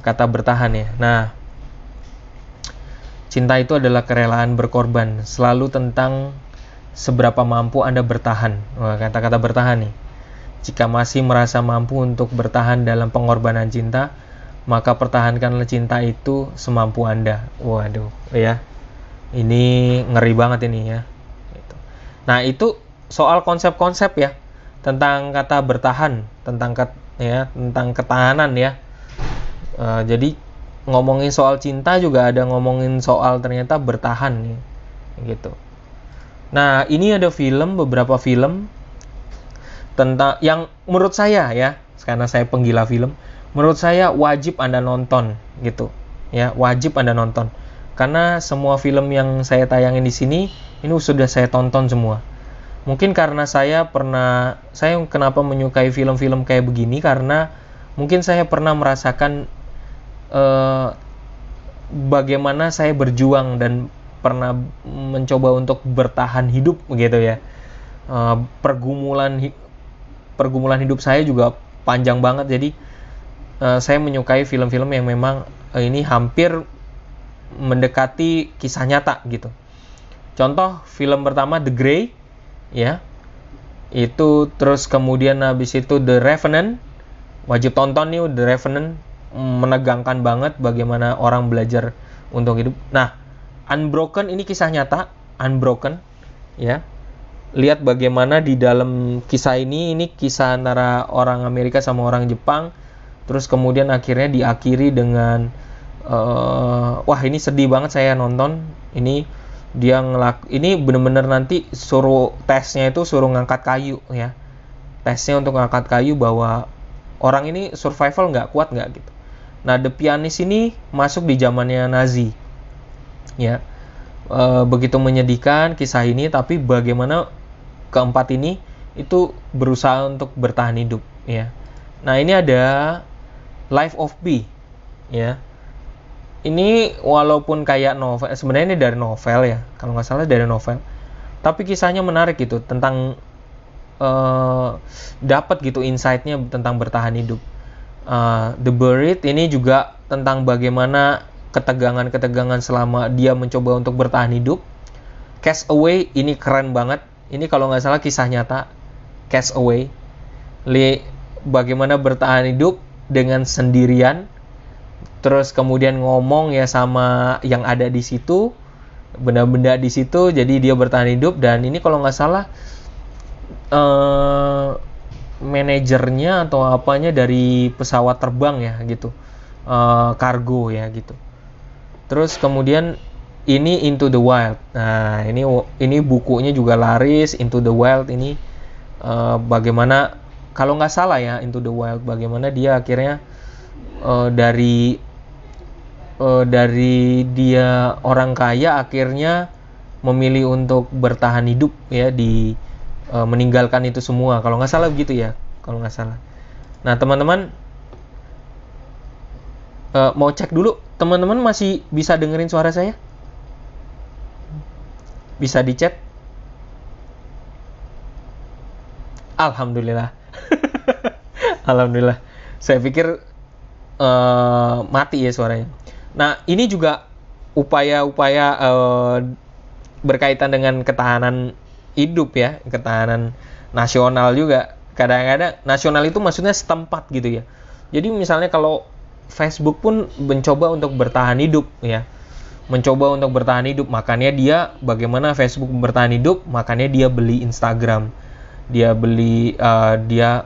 kata bertahan ya. Nah, cinta itu adalah kerelaan berkorban, selalu tentang seberapa mampu Anda bertahan. kata-kata bertahan nih. Jika masih merasa mampu untuk bertahan dalam pengorbanan cinta, maka pertahankanlah cinta itu semampu Anda. Waduh, ya. Ini ngeri banget ini ya. Nah, itu soal konsep-konsep ya tentang kata bertahan, tentang kat, ya, tentang ketahanan ya. Uh, jadi ngomongin soal cinta juga ada ngomongin soal ternyata bertahan nih, gitu. Nah ini ada film, beberapa film tentang yang menurut saya ya, karena saya penggila film, menurut saya wajib anda nonton gitu, ya wajib anda nonton. Karena semua film yang saya tayangin di sini ini sudah saya tonton semua mungkin karena saya pernah saya kenapa menyukai film-film kayak begini karena mungkin saya pernah merasakan uh, bagaimana saya berjuang dan pernah mencoba untuk bertahan hidup begitu ya. Uh, pergumulan pergumulan hidup saya juga panjang banget. Jadi uh, saya menyukai film-film yang memang uh, ini hampir mendekati kisah nyata gitu. Contoh film pertama The Grey ya. Itu terus kemudian habis itu The Revenant. Wajib tonton nih The Revenant menegangkan banget bagaimana orang belajar untuk hidup. Nah Unbroken ini kisah nyata Unbroken ya. Lihat bagaimana di dalam kisah ini ini kisah antara orang Amerika sama orang Jepang terus kemudian akhirnya diakhiri dengan uh, wah ini sedih banget saya nonton. Ini dia ngelak ini bener-bener nanti suruh tesnya itu suruh ngangkat kayu ya. Tesnya untuk ngangkat kayu bahwa orang ini survival nggak kuat nggak gitu nah The Pianist ini masuk di zamannya Nazi. Ya. E, begitu menyedihkan kisah ini tapi bagaimana keempat ini itu berusaha untuk bertahan hidup ya. Nah ini ada Life of Pi ya. Ini walaupun kayak novel sebenarnya ini dari novel ya. Kalau nggak salah dari novel. Tapi kisahnya menarik gitu tentang uh, dapat gitu insightnya tentang bertahan hidup uh, The Buried ini juga tentang bagaimana ketegangan-ketegangan selama dia mencoba untuk bertahan hidup. Cast Away ini keren banget. Ini kalau nggak salah kisah nyata. Cast Away. Li, bagaimana bertahan hidup dengan sendirian. Terus kemudian ngomong ya sama yang ada di situ. Benda-benda di situ jadi dia bertahan hidup. Dan ini kalau nggak salah eh, manajernya atau apanya dari pesawat terbang ya gitu. Eh, kargo ya gitu. Terus kemudian ini Into the Wild. Nah ini ini bukunya juga laris Into the Wild ini eh, bagaimana kalau nggak salah ya Into the Wild bagaimana dia akhirnya eh, dari uh, dari dia orang kaya akhirnya memilih untuk bertahan hidup ya di uh, meninggalkan itu semua. Kalau nggak salah begitu ya kalau nggak salah. Nah teman-teman uh, mau cek dulu teman-teman masih bisa dengerin suara saya? Bisa di Alhamdulillah. Alhamdulillah. Saya pikir uh, mati ya suaranya. Nah, ini juga upaya-upaya uh, berkaitan dengan ketahanan hidup ya, ketahanan nasional juga. Kadang-kadang nasional itu maksudnya setempat gitu ya. Jadi misalnya kalau Facebook pun mencoba untuk bertahan hidup ya. Mencoba untuk bertahan hidup, makanya dia bagaimana Facebook bertahan hidup, makanya dia beli Instagram. Dia beli uh, dia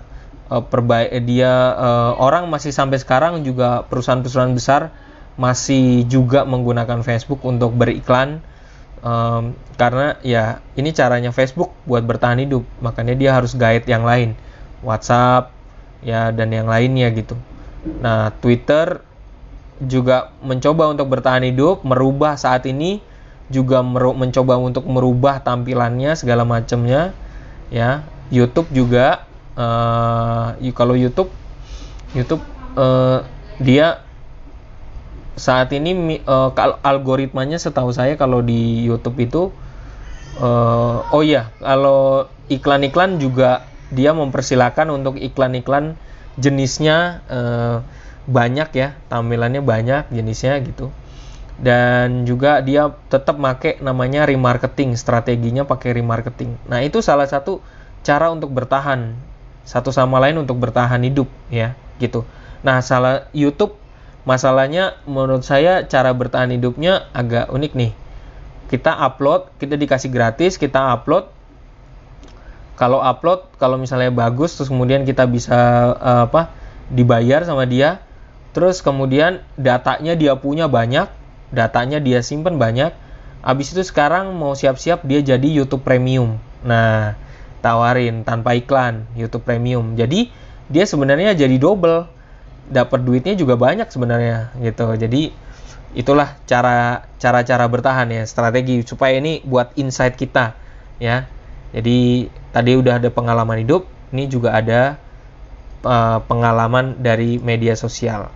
uh, perbaik dia uh, orang masih sampai sekarang juga perusahaan-perusahaan besar masih juga menggunakan Facebook untuk beriklan um, karena ya ini caranya Facebook buat bertahan hidup. Makanya dia harus guide yang lain. WhatsApp ya dan yang lainnya gitu. Nah Twitter juga mencoba untuk bertahan hidup merubah saat ini juga mencoba untuk merubah tampilannya segala macamnya ya. YouTube juga uh, kalau YouTube YouTube uh, dia saat ini uh, algoritmanya setahu saya kalau di YouTube itu uh, oh ya kalau iklan-iklan juga dia mempersilahkan untuk iklan-iklan jenisnya uh, banyak ya tampilannya banyak jenisnya gitu. Dan juga dia tetap make namanya remarketing strateginya pakai remarketing. Nah itu salah satu cara untuk bertahan satu sama lain untuk bertahan hidup ya gitu. Nah salah YouTube Masalahnya menurut saya cara bertahan hidupnya agak unik nih. Kita upload, kita dikasih gratis, kita upload. Kalau upload, kalau misalnya bagus, terus kemudian kita bisa uh, apa dibayar sama dia. Terus kemudian datanya dia punya banyak, datanya dia simpen banyak. Abis itu sekarang mau siap-siap dia jadi YouTube Premium. Nah, tawarin tanpa iklan YouTube Premium. Jadi dia sebenarnya jadi double dapat duitnya juga banyak sebenarnya gitu. Jadi itulah cara cara cara bertahan ya strategi supaya ini buat insight kita ya. Jadi tadi udah ada pengalaman hidup ini juga ada uh, pengalaman dari media sosial.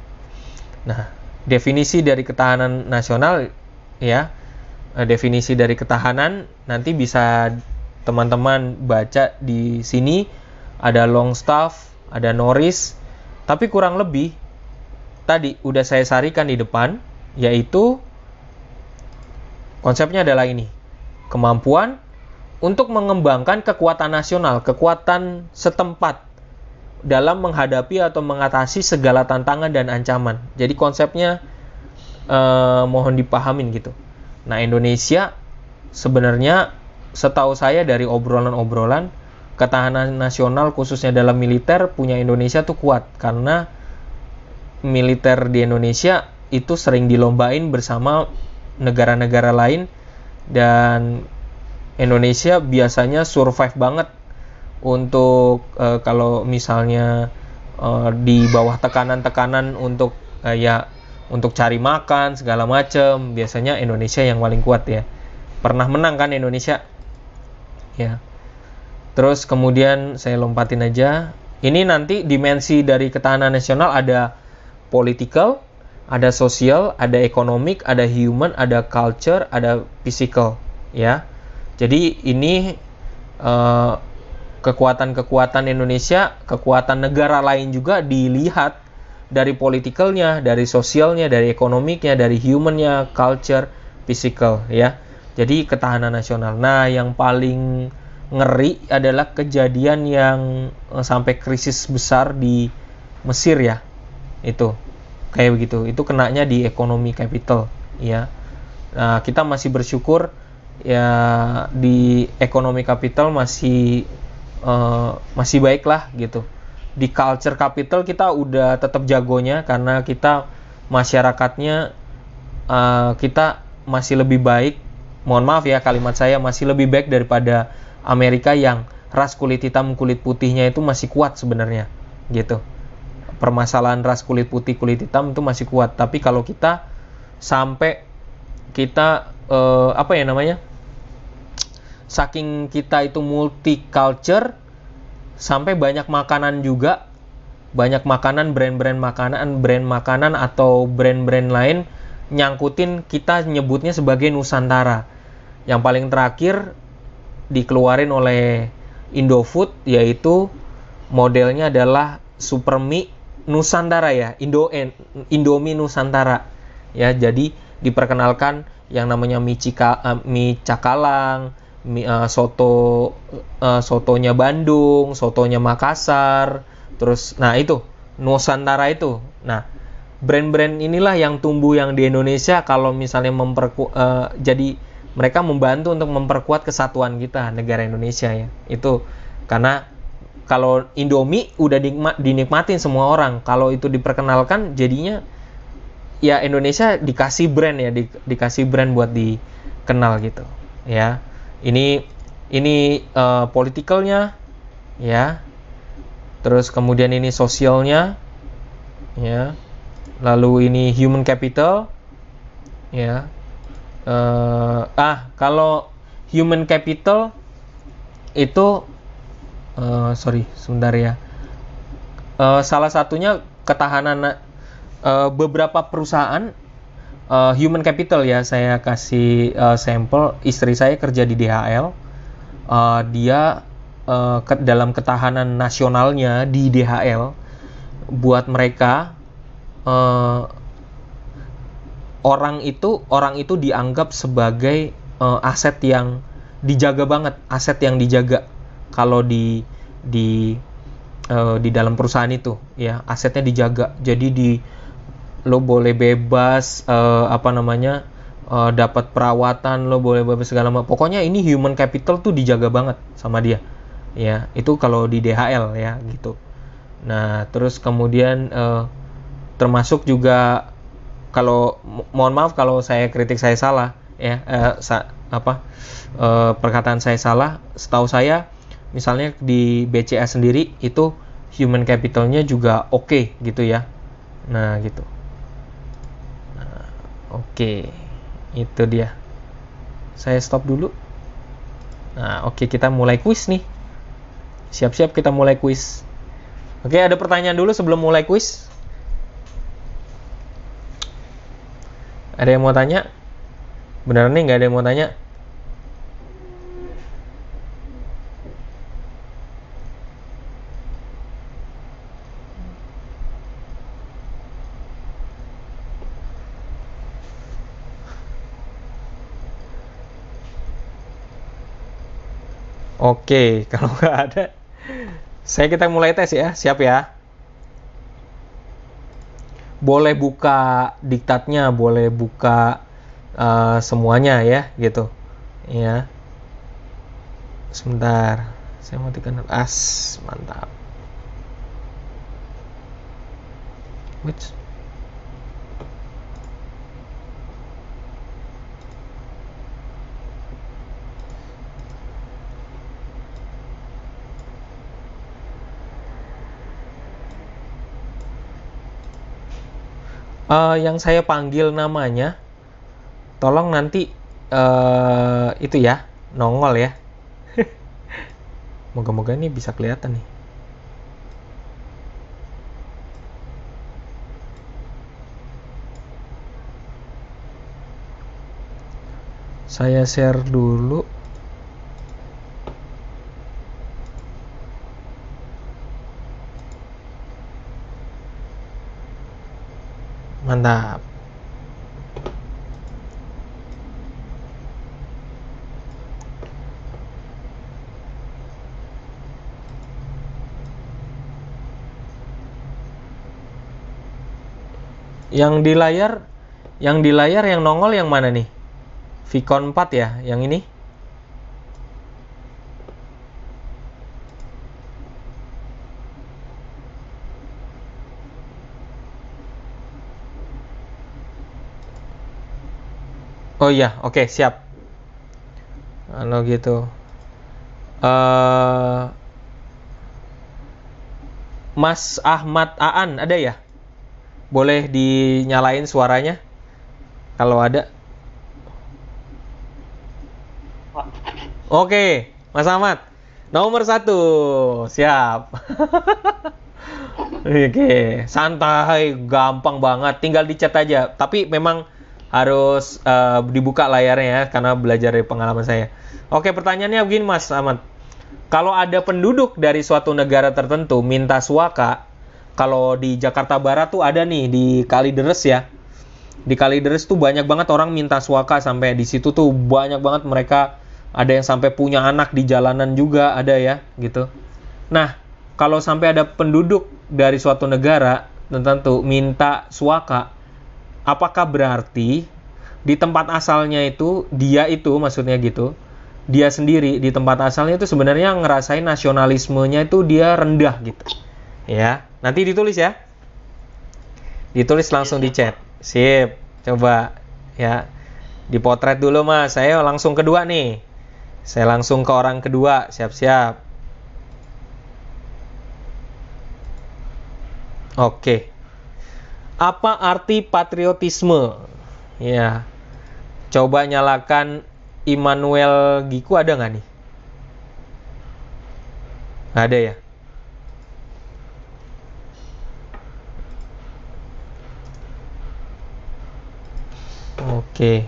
Nah definisi dari ketahanan nasional ya uh, definisi dari ketahanan nanti bisa teman-teman baca di sini. Ada Longstaff ada Norris tapi kurang lebih tadi udah saya sarikan di depan yaitu konsepnya adalah ini. Kemampuan untuk mengembangkan kekuatan nasional, kekuatan setempat dalam menghadapi atau mengatasi segala tantangan dan ancaman. Jadi konsepnya eh, mohon dipahamin gitu. Nah, Indonesia sebenarnya setahu saya dari obrolan-obrolan ketahanan nasional khususnya dalam militer punya Indonesia tuh kuat. Karena militer di Indonesia itu sering dilombain bersama negara-negara lain. Dan Indonesia biasanya survive banget untuk uh, kalau misalnya uh, di bawah tekanan-tekanan untuk uh, ya untuk cari makan segala macam biasanya Indonesia yang paling kuat ya. Pernah menang kan Indonesia? Ya Terus kemudian saya lompatin aja. Ini nanti dimensi dari ketahanan nasional ada political, ada sosial, ada ekonomik, ada human, ada culture, ada physical, ya. Jadi ini kekuatan kekuatan-kekuatan Indonesia, kekuatan negara lain juga dilihat dari politikalnya, dari sosialnya, dari ekonomiknya, dari humannya, culture, physical, ya. Jadi ketahanan nasional. Nah, yang paling ngeri adalah kejadian yang eh, sampai krisis besar di Mesir ya. Itu. kayak begitu itu kenanya di ekonomi capital ya nah kita masih bersyukur ya di ekonomi capital masih uh, masih baik lah gitu di culture capital kita udah tetap jagonya karena kita masyarakatnya uh, kita masih lebih baik mohon maaf ya kalimat saya masih lebih baik daripada Amerika yang ras kulit hitam kulit putihnya itu masih kuat sebenarnya gitu. Permasalahan ras kulit putih kulit hitam itu masih kuat. Tapi kalau kita sampai kita uh, apa ya namanya saking kita itu multicultural sampai banyak makanan juga banyak makanan brand-brand makanan brand makanan atau brand-brand lain nyangkutin kita nyebutnya sebagai Nusantara. Yang paling terakhir dikeluarin oleh Indofood yaitu modelnya adalah Supermi Nusantara ya Indo Indomie Nusantara ya jadi diperkenalkan yang namanya mie, cika, uh, mie cakalang uh, soto uh, sotonya Bandung, sotonya Makassar, terus nah itu Nusantara itu. Nah, brand-brand inilah yang tumbuh yang di Indonesia kalau misalnya memperku uh, jadi mereka membantu untuk memperkuat kesatuan kita negara Indonesia ya. Itu karena kalau Indomie udah dinikmatin semua orang, kalau itu diperkenalkan jadinya ya Indonesia dikasih brand ya, di, dikasih brand buat dikenal gitu ya. Ini ini uh, politikalnya ya. Terus kemudian ini sosialnya ya. Lalu ini human capital ya uh, ah kalau human capital itu uh, sorry sebentar ya. Uh, salah satunya ketahanan uh, beberapa perusahaan uh, human capital ya. Saya kasih uh, sampel. Istri saya kerja di DHL uh, dia uh, ke dalam ketahanan nasionalnya di DHL buat mereka uh, orang itu orang itu dianggap sebagai uh, aset yang dijaga banget aset yang dijaga kalau di di uh, di dalam perusahaan itu ya asetnya dijaga. Jadi di lo boleh bebas uh, apa namanya uh, dapat perawatan lo boleh bebas segala macam. Pokoknya ini human capital tuh dijaga banget sama dia ya. Itu kalau di DHL ya gitu. Nah terus kemudian uh, termasuk juga kalau mohon maaf kalau saya kritik saya salah ya uh, sa, apa uh, perkataan saya salah setahu saya misalnya di BCA sendiri itu human capitalnya juga oke okay, gitu ya nah gitu Oke, itu dia. Saya stop dulu. Nah, oke kita mulai kuis nih. Siap-siap kita mulai kuis. Oke, ada pertanyaan dulu sebelum mulai kuis. Ada yang mau tanya? Beneran nih nggak ada yang mau tanya? Oke, kalau nggak ada, saya kita mulai tes ya. Siap ya? Boleh buka diktatnya, boleh buka uh, semuanya ya, gitu. Ya. Sebentar, saya mau tekan as, mantap. Which? Uh, yang saya panggil namanya tolong nanti uh, itu ya nongol ya. Moga-moga ini bisa kelihatan nih. Saya share dulu Mantap. Yang di layar yang di layar yang nongol yang mana nih? Vicon 4 ya, yang ini? Oh iya, oke, siap. Kalau gitu. eh Mas Ahmad Aan ada ya? Boleh dinyalain suaranya? Kalau ada. Oke, Mas Ahmad. Nomor satu, siap. Oke, santai, gampang banget. Tinggal dicat aja. Tapi memang harus eh, dibuka layarnya ya, karena belajar dari pengalaman saya. Oke, pertanyaannya begini Mas Ahmad. Kalau ada penduduk dari suatu negara tertentu minta suaka, kalau di Jakarta Barat tuh ada nih di Kalideres ya. Di Kalideres tuh banyak banget orang minta suaka sampai di situ tuh banyak banget mereka ada yang sampai punya anak di jalanan juga ada ya gitu. Nah, kalau sampai ada penduduk dari suatu negara tertentu minta suaka, apakah berarti di tempat asalnya itu dia itu maksudnya gitu dia sendiri di tempat asalnya itu sebenarnya ngerasain nasionalismenya itu dia rendah gitu. Ya nanti ditulis ya. Ditulis langsung di chat. Sip coba ya. Dipotret dulu mas. Saya langsung kedua nih. Saya langsung ke orang kedua. Siap-siap. Oke apa arti patriotisme ya coba nyalakan Immanuel Giku ada nggak nih? Ada ya? Oke.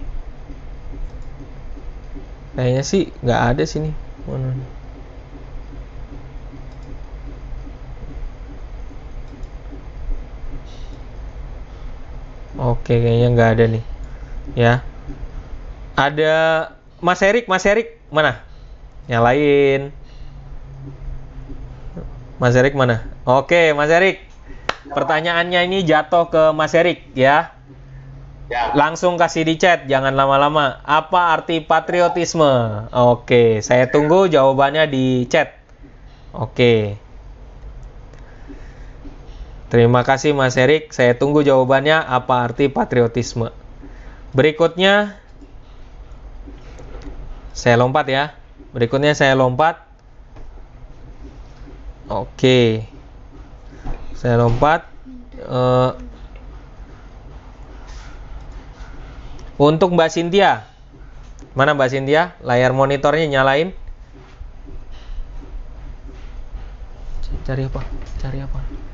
Kayaknya sih nggak ada sini. Mana? Oke, kayaknya nggak ada nih. Ya. Ada Mas Erik, Mas Erik mana? Nyalain. Mas Erik mana? Oke, Mas Erik. Pertanyaannya ini jatuh ke Mas Erik ya. Ya. Langsung kasih di chat, jangan lama-lama. Apa arti patriotisme? Oke, saya tunggu jawabannya di chat. Oke. Terima kasih Mas Erik, saya tunggu jawabannya apa arti patriotisme. Berikutnya saya lompat ya. Berikutnya saya lompat. Oke. Saya lompat. Eh, untuk Mbak Cynthia. Mana Mbak Cynthia? Layar monitornya nyalain. Cari apa? Cari apa?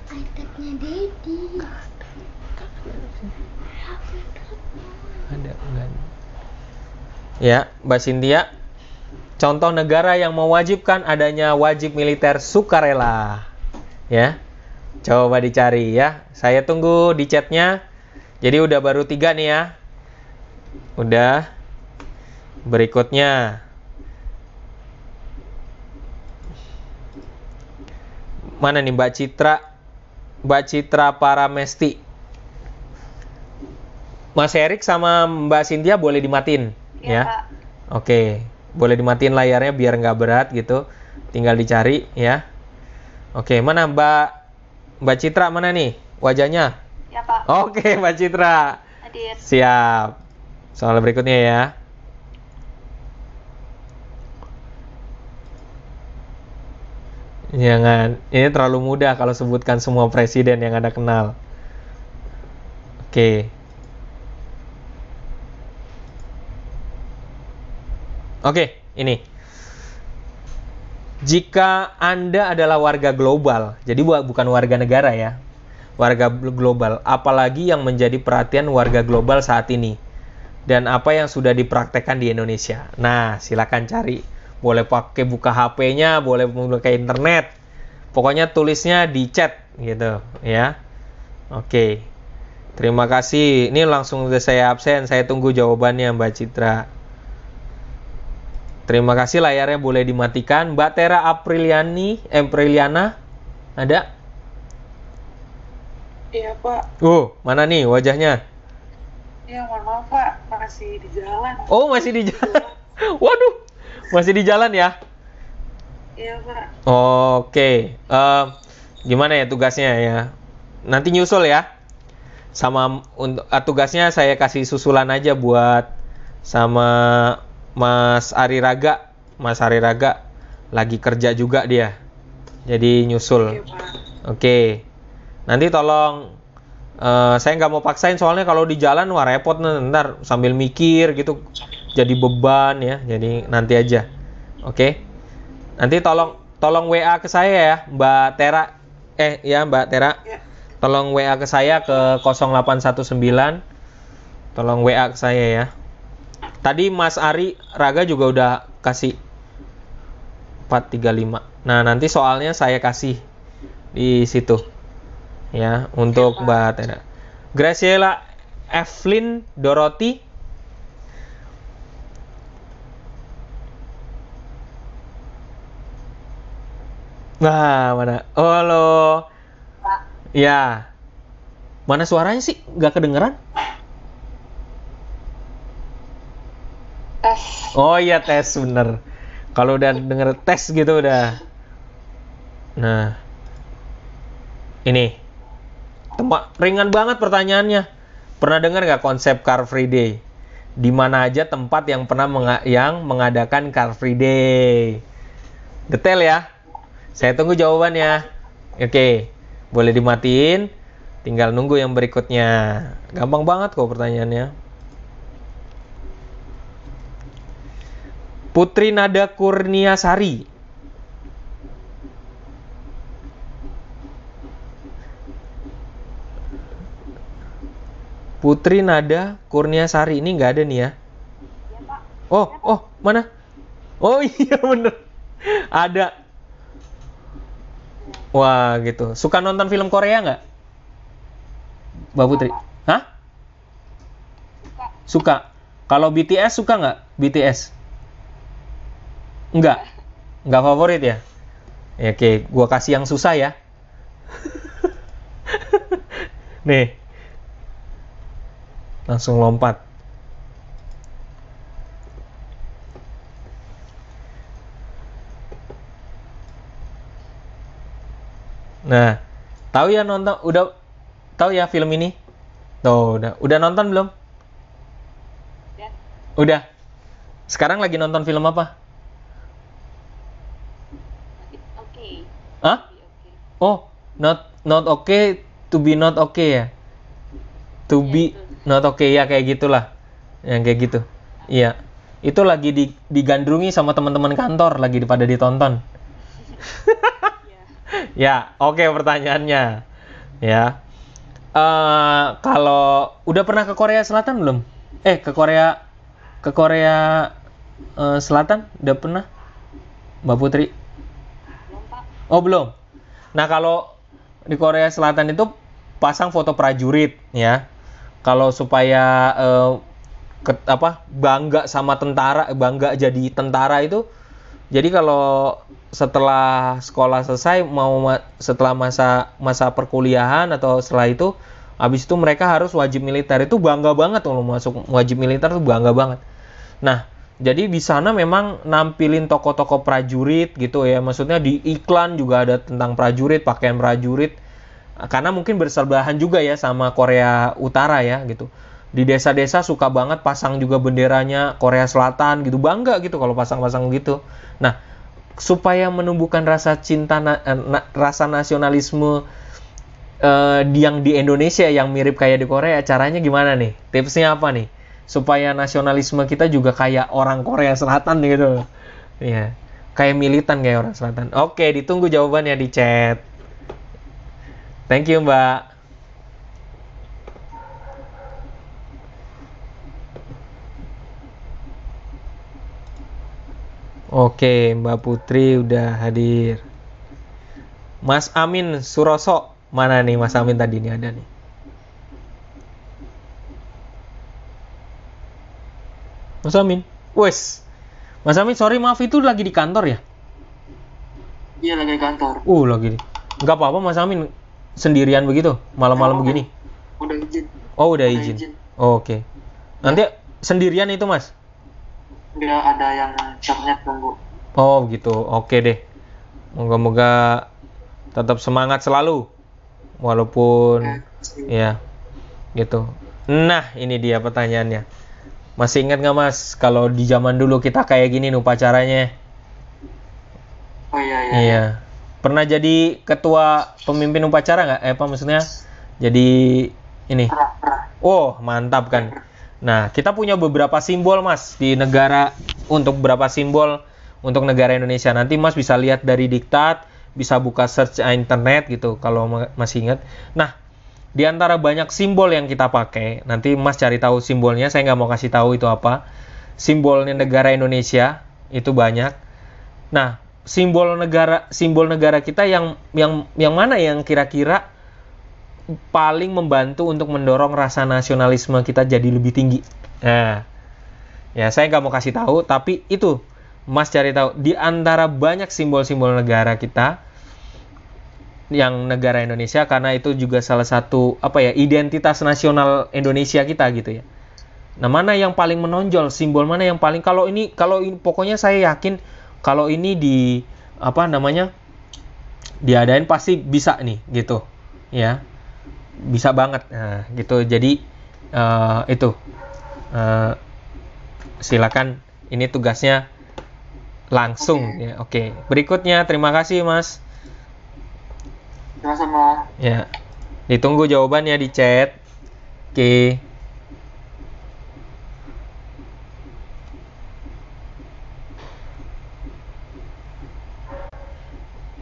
Ada enggak? Ya, Mbak Cynthia. Contoh negara yang mewajibkan adanya wajib militer sukarela. Ya. Coba dicari ya. Saya tunggu di chatnya. Jadi udah baru tiga nih ya. Udah. Berikutnya. Mana nih Mbak Citra? Mbak Citra Paramesti. Mas Erik sama Mbak Cynthia boleh dimatin ya. Ya, Pak. Oke, boleh dimatiin layarnya biar nggak berat gitu. Tinggal dicari ya. Oke, mana Mbak Mbak Citra mana nih wajahnya? Ya, Pak. Oke, Mbak Citra. Hadir. Siap. Soal berikutnya ya. Jangan, ini terlalu mudah kalau sebutkan semua presiden yang Anda kenal. Oke. Oke, ini. Jika Anda adalah warga global, jadi bu- bukan warga negara ya, warga gl- global, apalagi yang menjadi perhatian warga global saat ini, dan apa yang sudah dipraktekkan di Indonesia. Nah, silakan cari. Boleh pakai buka HP-nya, boleh pakai internet. Pokoknya tulisnya di chat gitu, ya. Oke. Terima kasih. Ini langsung saya absen. Saya tunggu jawabannya Mbak Citra. Terima kasih layarnya boleh dimatikan. Mbak Tera Apriliani, eh, Apriliana, ada? Iya Pak. Uh, mana nih wajahnya? Iya mohon maaf Pak, masih di jalan. Oh, masih di jalan. Waduh, masih di jalan ya? Iya Pak. Oke, eh, gimana ya tugasnya ya? Nanti nyusul ya. Sama untuk ah, tugasnya saya kasih susulan aja buat sama Mas Ari Raga. Mas Ari Raga lagi kerja juga dia. Jadi nyusul. Oke Pak. Oke. Nanti tolong eh, saya nggak mau paksain soalnya kalau di jalan wah repot nih, ntar sambil mikir gitu jadi beban ya. Jadi nanti aja. Oke. Nanti tolong tolong WA ke saya ya, Mbak Tera. Eh ya Mbak Tera. Ya. Tolong WA ke saya ke 0819. Tolong WA ke saya ya. Tadi Mas Ari Raga juga udah kasih 435. Nah, nanti soalnya saya kasih di situ. Ya, untuk Pak. Mbak Tera. Graciela Evelyn Dorothy Nah, mana? Oh, halo. Pak. Ya. Mana suaranya sih? Nggak kedengeran? Tes. Oh iya tes bener. Kalau udah denger tes gitu udah. Nah, ini tempat ringan banget pertanyaannya. Pernah dengar nggak konsep Car Free Day? Di mana aja tempat yang pernah menga- yang mengadakan Car Free Day? Detail ya. Saya tunggu jawabannya. Oke, boleh dimatiin. Tinggal nunggu yang berikutnya. Gampang banget kok pertanyaannya. Putri Nada Kurniasari. Putri Nada Kurniasari ini nggak ada nih ya? Oh, oh, mana? Oh iya bener, ada. Wah gitu. Suka nonton film Korea nggak? Mbak Putri? Hah? Suka. Kalau BTS suka nggak? BTS? Enggak. Enggak favorit ya? Ya, oke, gua kasih yang susah ya. Nih. Langsung lompat. Nah, tahu ya nonton udah tahu ya film ini? Tuh, udah udah nonton belum? Ya. Udah. Sekarang lagi nonton film apa? Oke. Hah? Oh, not not okay to be not okay ya. To Iya, be itu. not okay ya kayak gitulah. Yang kayak gitu. Iya. Itu lagi di, digandrungi sama teman-teman kantor lagi pada ditonton. Ya, oke pertanyaannya. Ya. Eh kalau udah pernah ke Korea Selatan belum? Eh, ke Korea ke Korea eh, Selatan udah pernah? Mbak Putri? Oh belum. Nah kalau di Korea Selatan itu pasang foto prajurit ya. Kalau supaya eh, ke- apa bangga sama tentara, bangga jadi tentara itu. Jadi kalau setelah sekolah selesai mau ma- setelah masa masa perkuliahan atau setelah itu habis itu mereka harus wajib militer itu bangga banget kalau masuk wajib militer tuh bangga banget. Nah, jadi di sana memang nampilin tokoh-tokoh prajurit gitu ya. Maksudnya di iklan juga ada tentang prajurit, pakaian prajurit. Karena mungkin bersebelahan juga ya sama Korea Utara ya gitu. Di desa-desa suka banget pasang juga benderanya Korea Selatan gitu. Bangga gitu kalau pasang-pasang gitu. Nah, supaya menumbuhkan rasa cinta na- eh, na- rasa nasionalisme eh, yang di Indonesia yang mirip kayak di Korea, caranya gimana nih? Tipsnya apa nih? Supaya nasionalisme kita juga kayak orang Korea Selatan gitu. Iya. Kayak militan kayak orang Selatan. Oke, ditunggu jawabannya di chat. Thank you, Mbak. Oke, Mbak Putri udah hadir. Mas Amin Suroso. Mana nih Mas Amin tadi nih ada nih. Mas Amin. Wes. Mas Amin, sorry maaf itu lagi di kantor ya? Iya lagi di kantor. Uh, lagi di. Nggak apa-apa Mas Amin. sendirian begitu malam-malam begini? Udah izin. Oh udah Udah izin. izin. Oh, Oke. Nanti sendirian itu mas? Nggak ada yang capnya tunggu. Oh gitu. Oke deh. Moga-moga tetap semangat selalu. Walaupun ya gitu. Nah ini dia pertanyaannya. Masih ingat nggak mas kalau di zaman dulu kita kayak gini nih upacaranya? Oh iya iya. Iya. Pernah jadi ketua pemimpin upacara nggak? Eh apa maksudnya? Jadi ini. Pernah, pernah. Oh, mantap kan. Nah, kita punya beberapa simbol, Mas, di negara untuk beberapa simbol untuk negara Indonesia. Nanti Mas bisa lihat dari diktat, bisa buka search internet gitu kalau ma- masih ingat. Nah, di antara banyak simbol yang kita pakai, nanti Mas cari tahu simbolnya, saya nggak mau kasih tahu itu apa. Simbolnya negara Indonesia itu banyak. Nah, simbol negara simbol negara kita yang yang yang mana yang kira-kira paling membantu untuk mendorong rasa nasionalisme kita jadi lebih tinggi. Nah, ya saya nggak mau kasih tahu, tapi itu Mas cari tahu di antara banyak simbol-simbol negara kita yang negara Indonesia karena itu juga salah satu apa ya identitas nasional Indonesia kita gitu ya. Nah mana yang paling menonjol simbol mana yang paling kalau ini kalau ini pokoknya saya yakin kalau ini di apa namanya diadain pasti bisa nih gitu ya bisa banget. Nah, gitu. Jadi eh, itu. Eh, silakan. Ini tugasnya langsung. Ya oke. Berikutnya terima kasih mas. Sama-sama. ya. Ditunggu jawabannya di chat. Oke.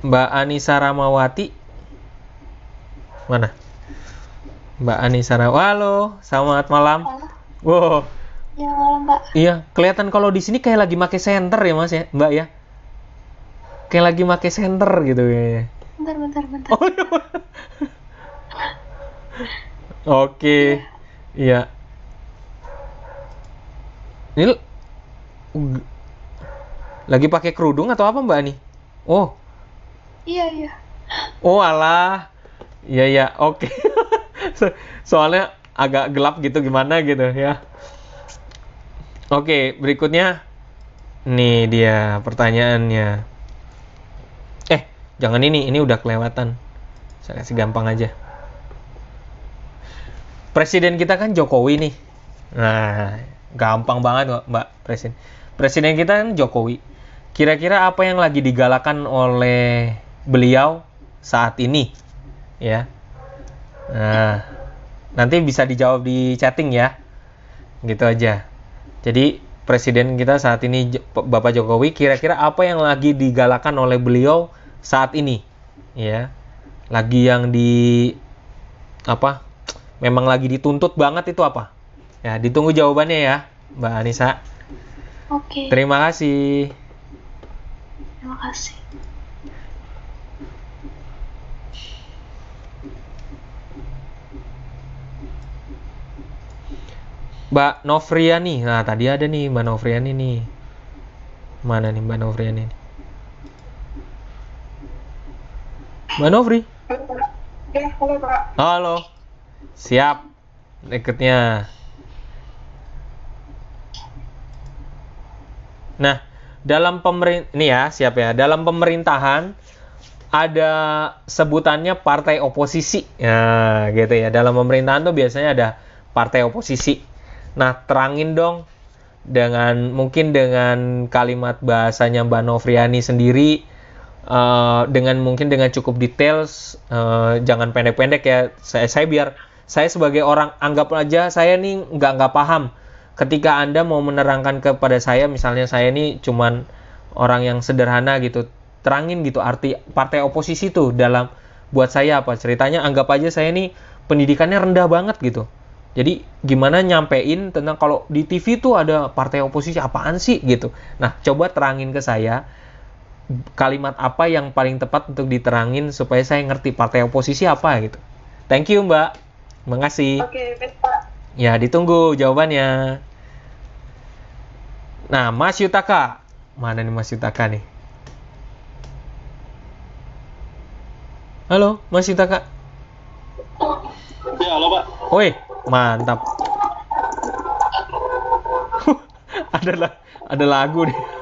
Mbak Anissa Ramawati. Mana Mbak Anissa Ramawati halo selamat malam Halo. wow Ya malam Pak. Iya, kelihatan kalau di sini kayak lagi make center ya Mas ya, Mbak ya. Kayak lagi make center gitu ya. Bentar bentar bentar. Oh. iya. Oke. Iya. Ini lagi pakai kerudung atau apa Mbak nih? Oh. Iya iya. Oh alah. Iya ya, oke. So- Soalnya agak gelap gitu gimana gitu ya. Oke, berikutnya nih dia pertanyaannya. Eh, jangan ini, ini udah kelewatan. Saya kasih gampang aja. Presiden kita kan Jokowi nih. Nah, gampang banget kok, Mbak Presiden. Presiden kita kan Jokowi. Kira-kira apa yang lagi digalakan oleh beliau saat ini? Ya. Nah, nanti bisa dijawab di chatting ya. Gitu aja. Jadi presiden kita saat ini Bapak Jokowi kira-kira apa yang lagi digalakan oleh beliau saat ini? Ya. Lagi yang di apa? Memang lagi dituntut banget itu apa? Ya, ditunggu jawabannya ya, Mbak Anissa. Oke. Terima kasih. Terima kasih. Mbak Novriani. Nah, tadi ada nih Mbak Novriani nih. Mana nih Mbak Novriani? Mbak Novri. Halo. Halo. Siap. Berikutnya. Nah, dalam pemerin ini ya, siap ya. Dalam pemerintahan ada sebutannya partai oposisi. Ya, gitu ya. Dalam pemerintahan tuh biasanya ada partai oposisi. Nah, terangin dong. Dengan mungkin dengan kalimat bahasanya Mbak Novriani sendiri eh, dengan mungkin dengan cukup details eh, jangan pendek-pendek ya. Saya saya biar saya sebagai orang anggap aja saya nih nggak nggak paham. Ketika anda mau menerangkan kepada saya misalnya saya ini cuman orang yang sederhana gitu terangin gitu arti partai oposisi tuh dalam buat saya apa ceritanya anggap aja saya ini pendidikannya rendah banget gitu jadi gimana nyampein tentang kalau di TV tuh ada partai oposisi apaan sih gitu. Nah, coba terangin ke saya kalimat apa yang paling tepat untuk diterangin supaya saya ngerti partai oposisi apa gitu. Thank you, Mbak. Makasih. Oke, Pak. Ya, ditunggu jawabannya. Nah, Mas Yutaka. Mana nih Mas Yutaka nih? Halo, Mas Yutaka. Woi, mantap. ada ada lagu nih.